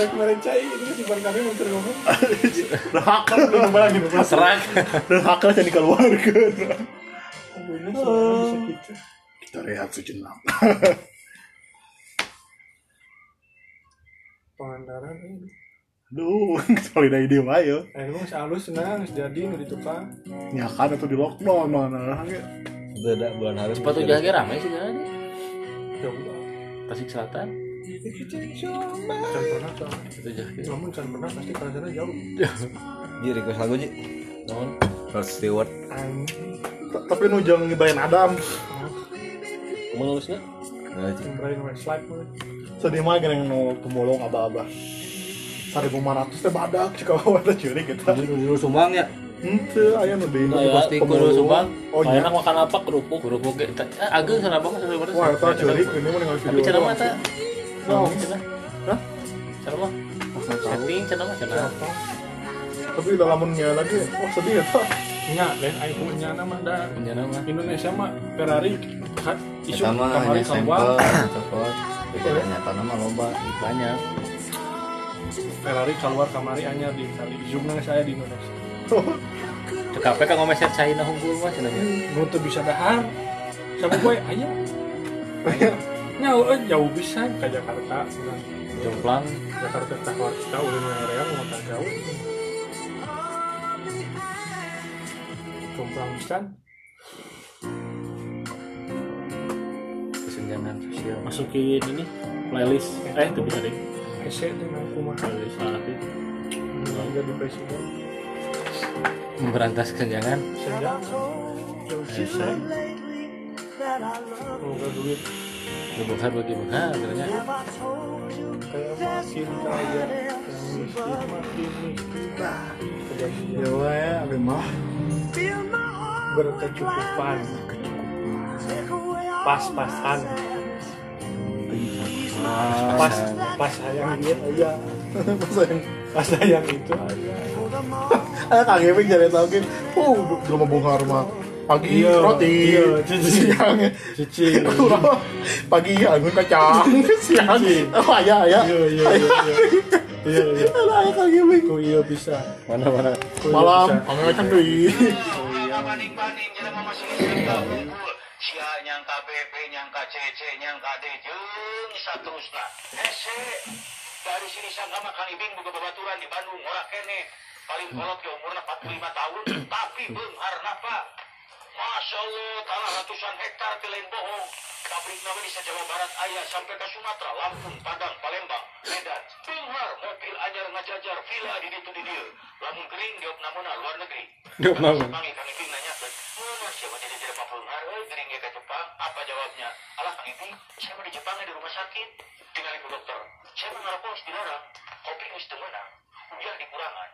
Kemarin cai ini si ngomong. Udah udah gitu Serak. udah jadi kita. Rehat sejenak. Pangandaran ini Duh, solid ide mah ya. Eh, lu masih halus senang, jadi nu di tukang. Ya kan itu di lockdown mana ge. Udah ada bulan harus. Sepatu jaga ramai sih kan? Jauh lah. Tasik Selatan. Can pernah, can. Itu jaga. Namun can pernah pasti ke sana jauh. Ji request lagu Ji Naon? Rod Stewart Tapi nu jangan ngebayan Adam. Kamu. Brain wet slide mah. Sedih mah yang nu pemulung aba-aba. 1500 teh badak jika ada curi kita. Dulu sumbang ya Henteu aya nu deui. Nah, ya, pemulung. kudu sumbang. Oh Enak iya. makan apa kerupuk? Kerupuk ge. Eh, Ageng sana banget sana Wah, eta curi ini mah ningali Tapi video. cara mah ta? Naon? Cenah. Hah? Cara mah? Tahu. Setting cenah mah cenah. Tapi udah lamunnya lagi, oh sedih ya. Nya, lain aing punya nama dah. Punya nama. Indonesia mah Ferrari isu kamari sampel coklat Tapi ternyata nama loba Banyak. Ferrari keluar kamari anyar di Itali. Nang saya di Indonesia. Cekape kan ngomeser China hunggul mah cenah. Nu teu bisa dahar. Sabu gue aya. Nya eh, jauh bisa ke Jakarta. Jomplang. Jakarta tak keluar kita udah area mau tak jauh. Jomplang pisan. Kesenjangan sosial. Masukin ini playlist. Eh, itu bisa deh. Itu nang kumaha. Jadi presiden. Memberantas kesenjangan. Senja. Jauh sisa. Moga duit Bukan bagi bukan ternyata. kayak makin kaya, yang miskin makin miskin. Kejadian Ya wae, mah. berkecukupan, pas-pasan, pas pas sayang dia aja, Masa yang pas sayang itu Ada KGP jadi tau kan. Oh, di rumah Bung Karma. Pagi Iya, roti, iya, cici. siang cici. pagi anggur kacang, siang oh ya ya. Iya iya iya iya. Iya iya. Ada iya bisa. Mana mana. Iya Malam, anggur kacang jadi mama sia nyangka BP nyangka CC nyangka D jeung saterusna hese dari sini sanggama Kang Ibing boga babaturan di Bandung. Ora kene paling kolot ke umurna 45 tahun tapi beunghar napa Masya Allah, tanah ratusan hektar lain bohong. Pabrik nama di Jawa Barat ayah sampai ke Sumatera, Lampung, Padang, Palembang, Medan. Beunghar mobil anyar ngajajar villa di ditu di dieu. Lamun kering diop namuna luar negeri. Diop namuna. Jepang Kang Iping nanya ke, "Mana siapa jadi jadi? Eh, kering ke Jepang." Apa jawabnya? Alah Kang Iping, saya mau di Jepang di rumah sakit. Tinggal ibu dokter. saya ngarokok harus dilarang kopi geus teu meunang uyah dikurangan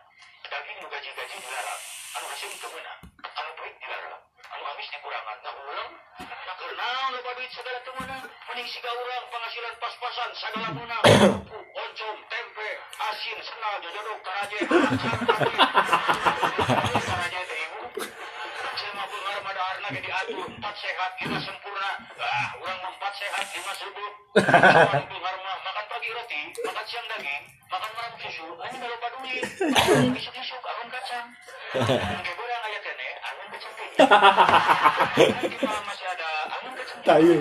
daging gaji-gaji dilarang anu hasil teu meunang anu peuit dilarang anu amis dikurangan nah ulang. Nah keur naon loba duit? Segala teu meunang mending siga urang penghasilan pas-pasan sagala meunang Ku, oncom tempe asin senal jojodok taraje taraje teh ibu saya mah beungar mah daharna ge diatur empat sehat lima sempurna. Ah urang mah empat sehat lima subuh beungar mah makan pagi roti makan siang daging makan malam susu. Ini gak lupa duit. Isuk-isuk angon kacang. Oke, goreng aya kene angon malam masih ada ya.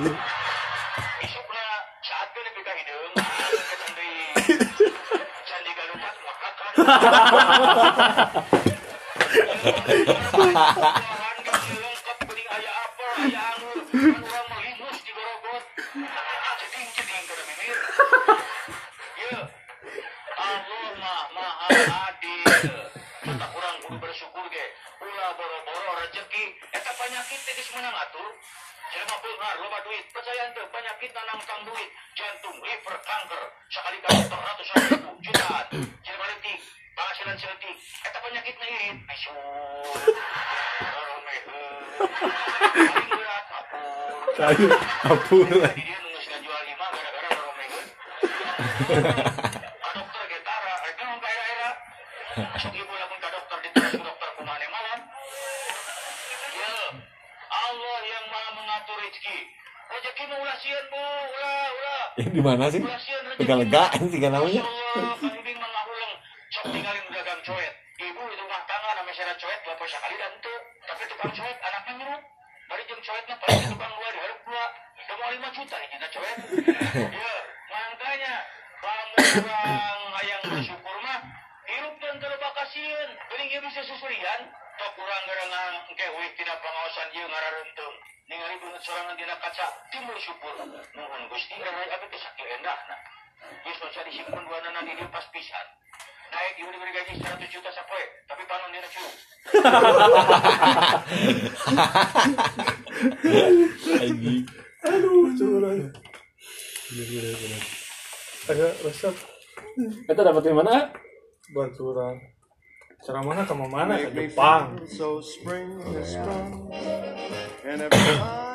Bahan geus teh geus meunang atuh. Jelema beungar loba duit, percaya teu penyakit nanang tang duit, jantung, liver, kanker, sakali ka dokter ratusan ribu, jutaan. Jelema leutik, penghasilan seutik, eta penyakit na irit, bisu. Paling berat. Apur. Jadi dia nunggu jual lima gara-gara baromegeun. Ka dokter ge tara, eh naon rezeki. Rezeki mah ulah sieun bu, ulah, ulah. di mana sih lega-lega tiga namanya Allah, Kang Ibing mangahuleng sok tinggalin dagang coet. Ibu itu rumah tangga nama syarat coet dua poe sakali dan itu. Tapi tukang coet anaknya nyuruh. Bari jeung coetna paling di tukang dua diharap dua. Udah mau lima juta nih kita coet. Ya, makanya kamu orang hayang bersyukur mah hirup dan kalau bakasieun. Geuning ieu bisa susurian. Tok urang garangan engke wih tina pangaosan ieu ngarareunteung. Ningali beungeut sorangan dina kaca timbul syukur. Nuhun Gusti rai abi teh sakieu endahna. Geus bisa disimpen dua nana di dieu pas pisan. Naik ieu diberi gaji 100 juta sapoe, tapi panon dina cu. Anjing. Aduh, curang. Agak resep Kita dapat di mana? baturan. Cara mana ke mana? Ke Jepang. So spring is strong, and every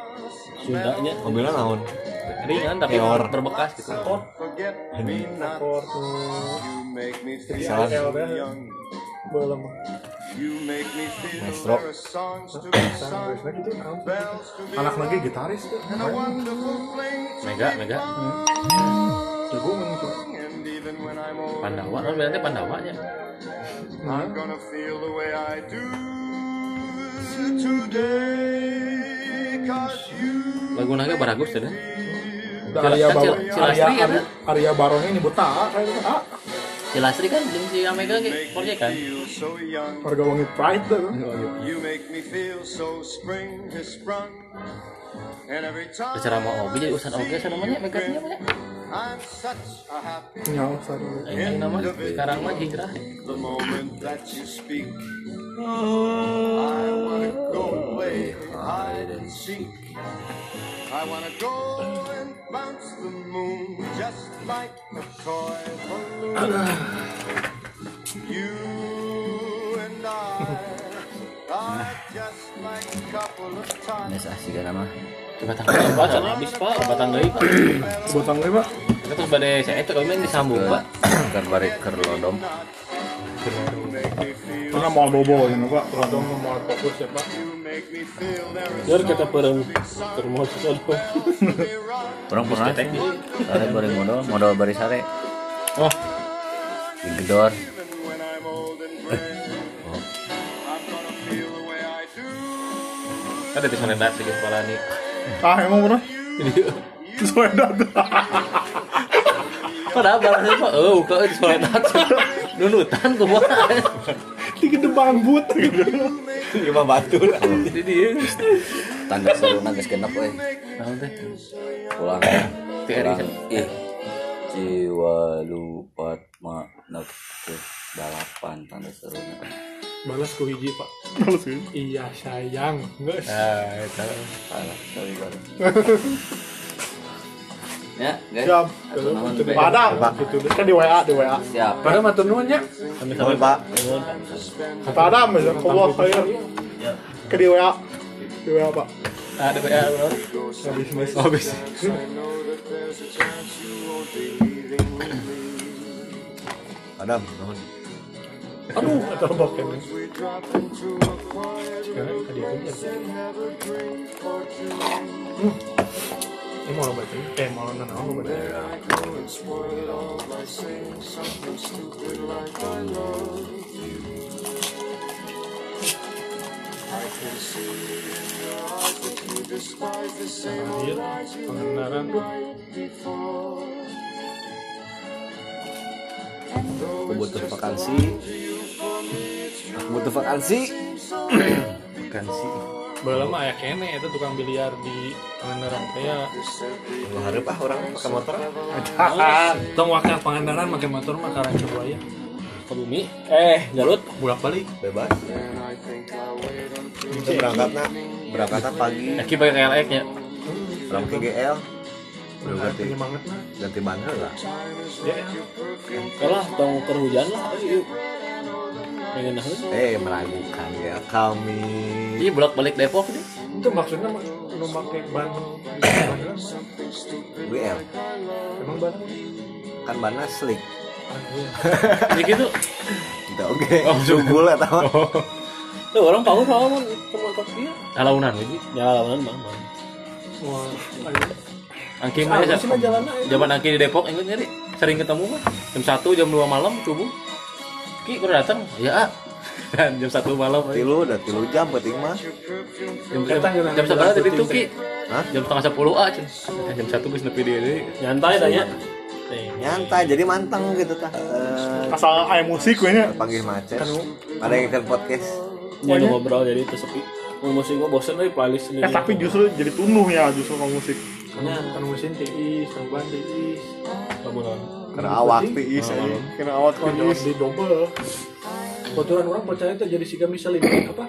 Sundanya. mobilnya naon? Ringan tapi Eor. berbekas gitu. Feel Salah. Belum. Maestro. Anak lagi gitaris tuh. mega mega. Jago kan Pandawa kan berarti Pandawa nya I'm gonna feel the way I do today. Cause you lagu naga baragus tuh Udah Arya Kan Baro, Cil- Arya, Cilastri ya, Arya, Arya Baronya ini buta, kayak. Ah, si Lastri kan jeung si Amega ge proyek kan feel so young. warga wangi pride tuh. You make me feel so spring has sprung. And every time secara mau oge jadi urusan oge saya namanya Mega nya namanya I'm such a happy Nyawa sorry. ini nama sekarang mah hijrah the moment that you speak. I wanna go play hide and seek. I wanna go and bounce the moon just like a toy balloon. You and I are just like a couple of times. Kan mah. batang apa can habis pak batang deui pak Botang lima. Kita terus badai saya itu kami disambung pak Ker bari ker lodom. Mana mau bobo ini pak, Rodong mau fokus ya pak. Biar kita perang termos satu. Orang pernah. Sare bari modal, modal bari sare. Oh, Di gedor. ada di sana dat di kepala nih Ah emang pernah? ini Sesuai data. Padahal barangnya mah oh ke soledad. Nunutan kumaha. Di gedebang but gitu. Lima batu. Jadi dia tanda seru nangis genep we naon teh? pulang pulang ih jiwa lupa makna ke balapan tanda seru balas ku hiji pak Balas ku iya sayang geus Ah, eta. salah sorry sorry ya guys Siap. Ada, gitu. Kan di WA, di WA. siap pada matur nuhun nya Nuhun, Pak. Kata Adam, ya, Allah khair. Ke di WA. Di WA, Pak. Ada PA bro. Habis mis. Oh, bisa. Adam, nuhun. Aduh, kata lebak kan. sekarang tadi itu ya Hmm. ini mau baca eh mau Hadir pengendaraan Aku butuh vakansi. Aku butuh vakansi. vakansi. Bala mah aya kene itu tukang biliar di Pangandaran kayak Lu hareup ah orang pakai motor. Tong wakil Pangandaran pakai motor mah karang coba ya. Ke bumi. Eh, Garut. Bolak balik. Bebas. Itu berangkatnya berangkatnya pagi. Aki pakai KLX nya. Orang ke GL. Udah ganti Penyemangat mah. ganti ban lah. Ya. Kalah tong keur hujan lah. Pengen. Eh meragukan ya kami. Iya bolak balik Depok nih. Itu maksudnya nu make ban. GL Emang ban kan bannya slick. Jadi gitu. Tidak oke. Oh, sugul eta mah. Tuh orang tahu sama mun teman dia. Alaunan lagi. Ya lawanan mah. mah. Wah, ayo. Angki Ah, mah masih mah jalan aja. Zaman Angki di Depok inget nyari sering ketemu mah jam 1 jam 2 malam subuh. Ki udah datang? Ya. Dan jam 1 malam. Tilu udah tilu jam penting mah. Jam jam, jam seberapa tadi tuh Ki? Hah? Jam setengah 10 ah. Jam 1 geus nepi dia deui. Nyantai dah ya. Nyantai jadi manteng gitu tah. Eh, Asal aya musik we nya. panggil macet. Ada yang ikut podcast. Jangan ngobrol jadi itu sepi. Mau musik gua bosen euy playlist sendiri. Eh tapi justru jadi tunuh ya justru kalau musik. Karena kan tiis, kan ban tiis. Kamu non. Karena awak tiis. Kena awak Kan tiis. di double. Kotoran orang percaya itu jadi siga misalnya apa?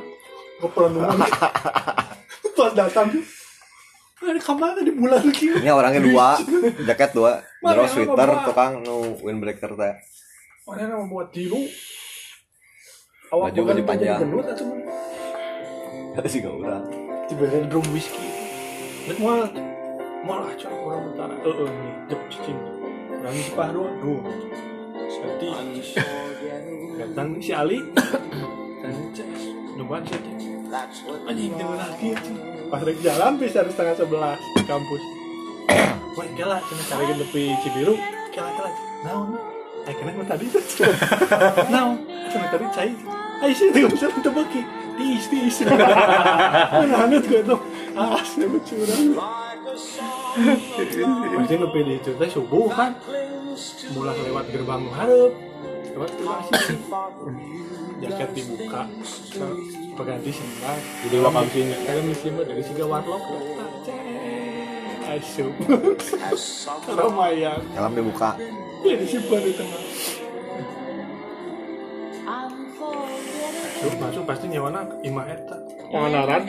Kepelan rumah. Pas datang ada kamar di bulan lagi. Ini orangnya dua, jaket dua, jero sweater, tukang nu windbreaker teh. Orang yang membuat tiru. Baju bukan baju panjang. jadi gendut atau Ada sih gak urang. tiba-tiba drum whisky. Nek mal malah cok orang utara. Eh eh nih jep cicing. Orang duh. Seperti datang si Ali. Nyoba sih. Anjing jangan lagi. Pas rek jalan bisa harus setengah sebelas di kampus. Wah, kela, cina cari ke tepi Cibiru. Kela, kela. Naon? Ay, kena mo tadi. Naon? Cina tadi cai. Ay, sih, bisa kita bagi. Tiis, tiis. Anak-anak gue tuh. Pasti lebih di cerita subuh kan. Mulai lewat gerbang harap. Lewat masih. Jaket dibuka. Pengganti sendal. Jadi wakam sini. Kalian misi mah dari siga warlock. Asup. Lumayan. Helm dibuka. Ya disimpan di tengah. Masuk, pasti nyawana imah eta. Pengenaran.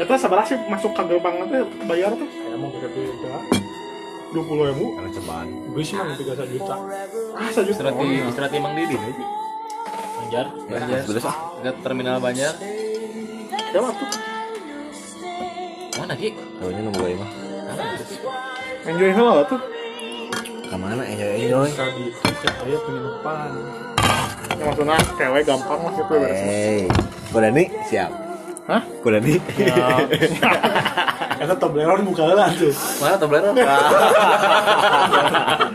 Eta seberapa sih masuk ke gerbang nanti bayar tuh? Ya mau beda-beda. Dua puluh ribu. Karena cobaan. Beli sih mah tiga juta. Ah satu juta. Istirahat di istirahat di Mang Didi nih. Banjar. Banjar. Beres ah. Dekat terminal Banjar. Ya mah tuh. Mana Ki? Tahunya nunggu gue mah. Enjoy hal tuh. Ke mana enjoy enjoy? Tadi cek aya penginapan. Ya maksudnya cewek gampang lah gitu beres. Hey, kuda nih siap. Hah? Kulani. Ya. Karena Tobleron buka lah tuh. Mana Tobleron?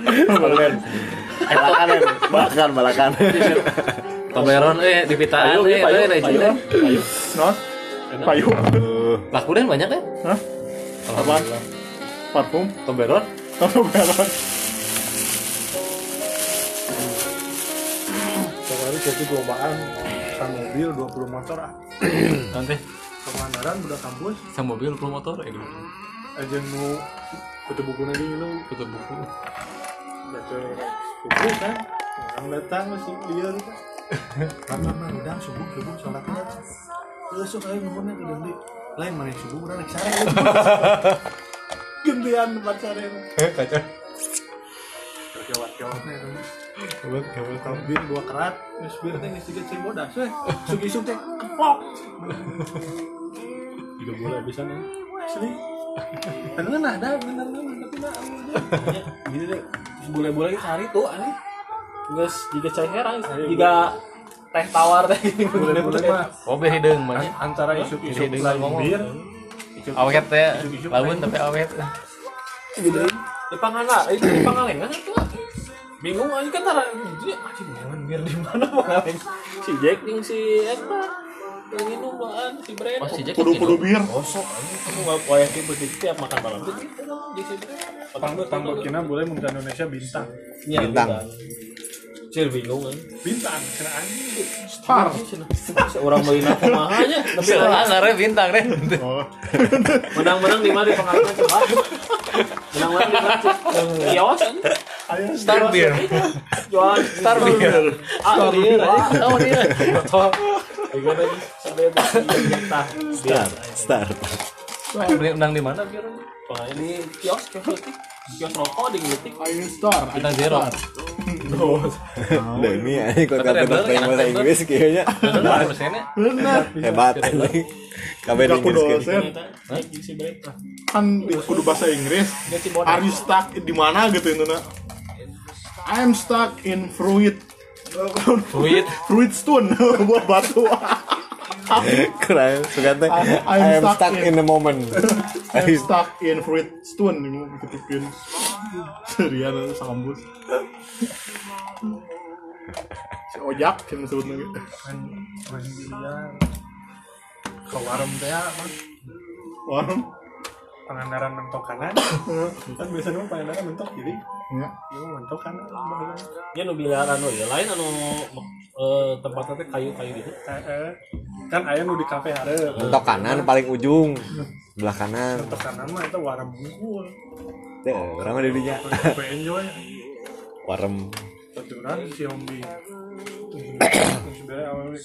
Eh, Tobleron. Balakan, balakan, balakan. Tobleron, eh di pita eh ya, payu eh, legend. Payu. Non. Payu. Laku dan banyak ya? Hah? Apa? Parfum? Tobleron? Toblerone. Kemarin jadi gelombangan sama mobil 20 motor ah. nanti Ke Pangandaran udah kampus. sama mobil ke motor eh dulu Aja nu kutu buku lagi lu. kutu buku Baca subuh kan. Orang datang masih liar kan. Lama mah udah subuh subuh sholat aja. Terus sok ayo nuhunnya ke dendi. Lain mana subuh udah naik sare. Gantian tempat sare. kacau Jawab-jawabnya itu. Kalau bir dua kerat, nges bir teh nges tiga cing bodas we. Sugi isuk teh keplok. Tiga bola bisa nih. Asli. Bener ada bener bener tapi nah. Gitu deh. Boleh-boleh sehari tuh aneh. Geus jika cai herang, jika teh tawar teh Boleh-boleh mah oh beh hidung banyak antara isuk-isuk Jadi lain bir. awet teh lamun tapi awet Gitu. Di pangana, itu di pangalengan tuh. Bingung aja kan tara anjing jangan biar di mana pangalengan. Si Jack jeung si Eta yang minum doan si Brand. oh si Jack Kudu-kudu bir. Kosong anjing kamu enggak kayak gitu tiap makan malam tuh gitu dong di si Brand. Tambah tambah kina boleh muda Indonesia bintang. Iya, Bintang. Cil bingung kan. Bintang kena anjing. Star. Seorang beli aku mahanya tapi Sebenarnya bintang deh. Oh. menang-menang di mana di pengalaman coba. Menang-menang di mana? Kios kan. Ayo Star beer. Jualan Star beer. Ah, dia Tahu dia. Lagi kita. Star Star Menang di mana biar? Pokoknya di kios kios letik. Kios rokok di letik. Ayo Star. Bintang zero. Demi ini kok kata bahasa Inggris kayaknya Benar hebat kabeh Inggris dosen. Di si Breta. Kan kudu bahasa Inggris. Are you stuck di mana gitu itu nak? I'm stuck in fruit. Fruit. fruit stone buah batu. keren suka teh I'm stuck stuck in- in the moment I'm stuck in fruit stone ini mau ketepin. Serian sambus. Si ojak yang disebut lagi. Kan kan ke warung teh mas. Warung Pangandaran mentok kanan kan biasanya mah Pangandaran mentok kiri ya ini mah mentok kanan Ya nu biliar anu ya lain anu eh, tempatnya teh kayu-kayu gitu. Eh, eh. kan ayah nu di kafe hareup mentok kanan paling ujung sebelah kanan mentok kanan mah itu warung bungkul Teh, orang mah di dinya enjoy warem Kebetulan si Ombi Sudah awalnya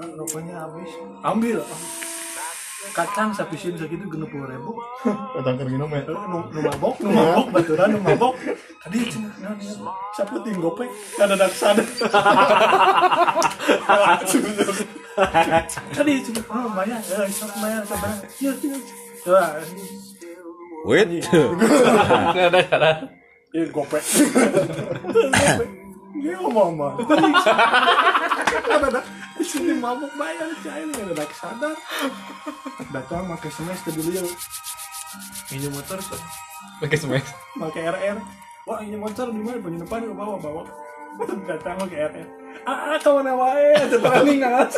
ah, rokoknya habis. Ambil. Kacang sapisin segitu genep puluh ribu. Kacang kergino mah Nu nu mabok, nu mabok, baturan nu mabok. Tadi nah, sapu ting gopek? Kada dak sadar Tadi cina, oh Maya, eh, sok Maya, sabar Iya, iya, iya Wah, wait ada cara. Iya gopek. Dia ngomong mah. Ada ada di sini mabuk bayar cair nggak ada sadar. Datang pakai ke dulu ya. Ini motor so, Pakai smash. pakai RR. Wah ini motor di mana? Penginapan ke bawah bawa. Datang pakai RR. Ah, ah kawan wae, setelah nih nggak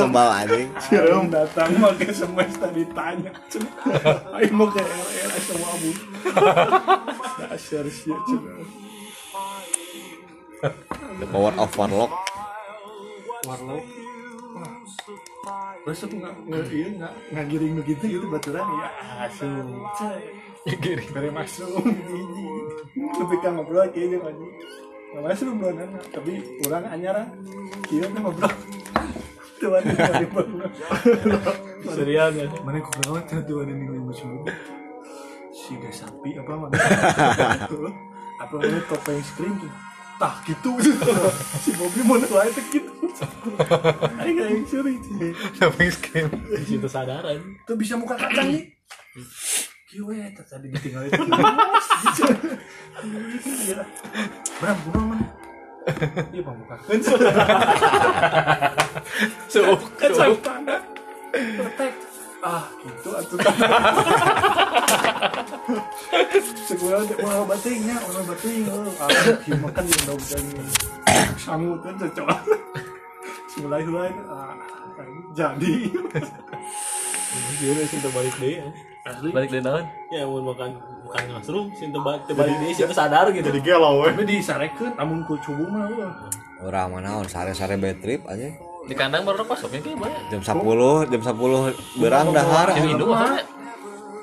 sembal anjing Sirum datang pakai smash tadi tanya. Ayo mau ke RR ayo mau abu. Dasar sih. The power of warlock warlock besok nggak nggak iya nggak nggak giring begitu gitu baturan ya asum giring dari masuk kan ngobrol kayaknya kan nggak masuk belum nana tapi orang anyara kira tuh ngobrol tuan ini Serian ya. mana kok kenal tuh tuan ini lagi musuh si gak sapi apa mana apa namanya topeng screen tuh tah gitu si Bobby mau nelayan gitu Ayo gak yang suri Topeng screen. Di situ sadaran. tuh bisa muka kacang nih Kiwe, tadi ditinggal itu. Bram, kuno mana? Iya, Bang, muka. Suuk. Kacang tanda. Protek. Ah, gitu atuh. Segala mau batingnya, orang bating. Ah, kieu makan di daun dan sangu tuh cocok. Sebelah lain, ah, jadi. Dia udah sinta balik deh. Asli. Balik dari. Ya mau makan makan ngasrum sinta balik balik deh sinta sadar gitu. Jadi galau. Tapi disarekeun amun ku cubu mah. orang mana on sare-sare bad trip aja di kandang baru pasoknya kayak banyak jam 10 jam 10 berang dahar jam induk maksudnya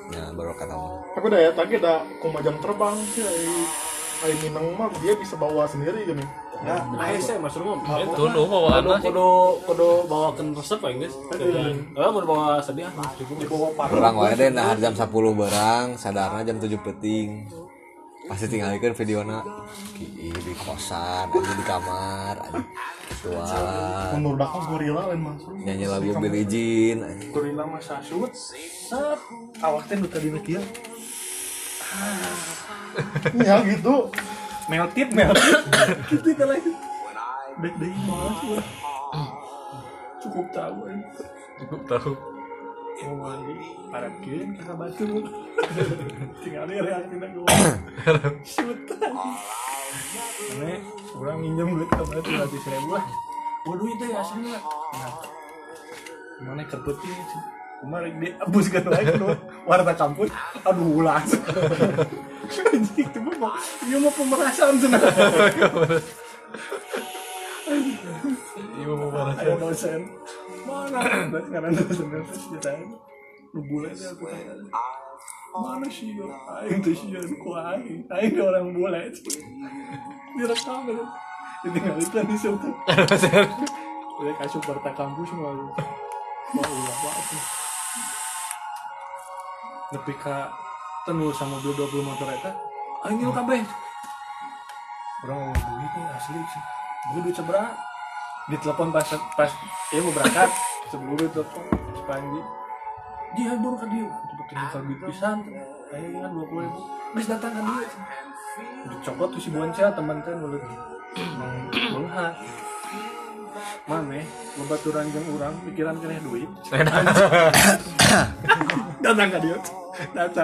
ya baru kata mah Tapi udah ya, tadi ada koma jam terbang sih. Ai Minang mah dia bisa bawa sendiri gini. Ya, ASE mas rumah. itu nu bawa anak kudu kudu bawakan resep ya guys. Eh mau bawa sedih ah, cukup. Dibawa parang. berang wae deh nah jam 10 berang sadarna jam 7 peting pasti tinggalkan videona Ki- di kosan aja di kamar aja Tuan Menurut aku gorila lain masuk. nyanyi lagu Billie Jean. Gorila mas sasut. Set. Awak teh nu tadi kieu. Ya gitu. Meltit meltit. Gitu teh lagi. Dek dek malas. Cukup tahu cukup tahu Mau mandi, parapkeun ka batu. Tinggal dia reaksinya gua. Shoot. Ane, kurang minjem duit ke batu ratus ribu lah. Oh duit teh aslinya. Nah, Mana kerputih kemarin dia abus kan lagi tuh warna kampus aduh anjing itu mah iya mah pemerasan sebenarnya iya mau dosen mana sih aing tuh sih aing aing orang bule direkam itu situ udah kasih berta kampus mau mau tenu sama mobil 20 motor eta aing kabeh orang mau asli sih. Gue duit seberapa di telepon pas pas ya mau berangkat sebelum itu telepon sepanji dia baru ke dia cepet tinggal duit pisan. Ayo kan dua puluh ribu. Bis datang kan dia. Dicopot tuh si boncel teman teh mulut bengha mana bebaturan jeung urang pikiran kena duit. Datang ke dia. Datang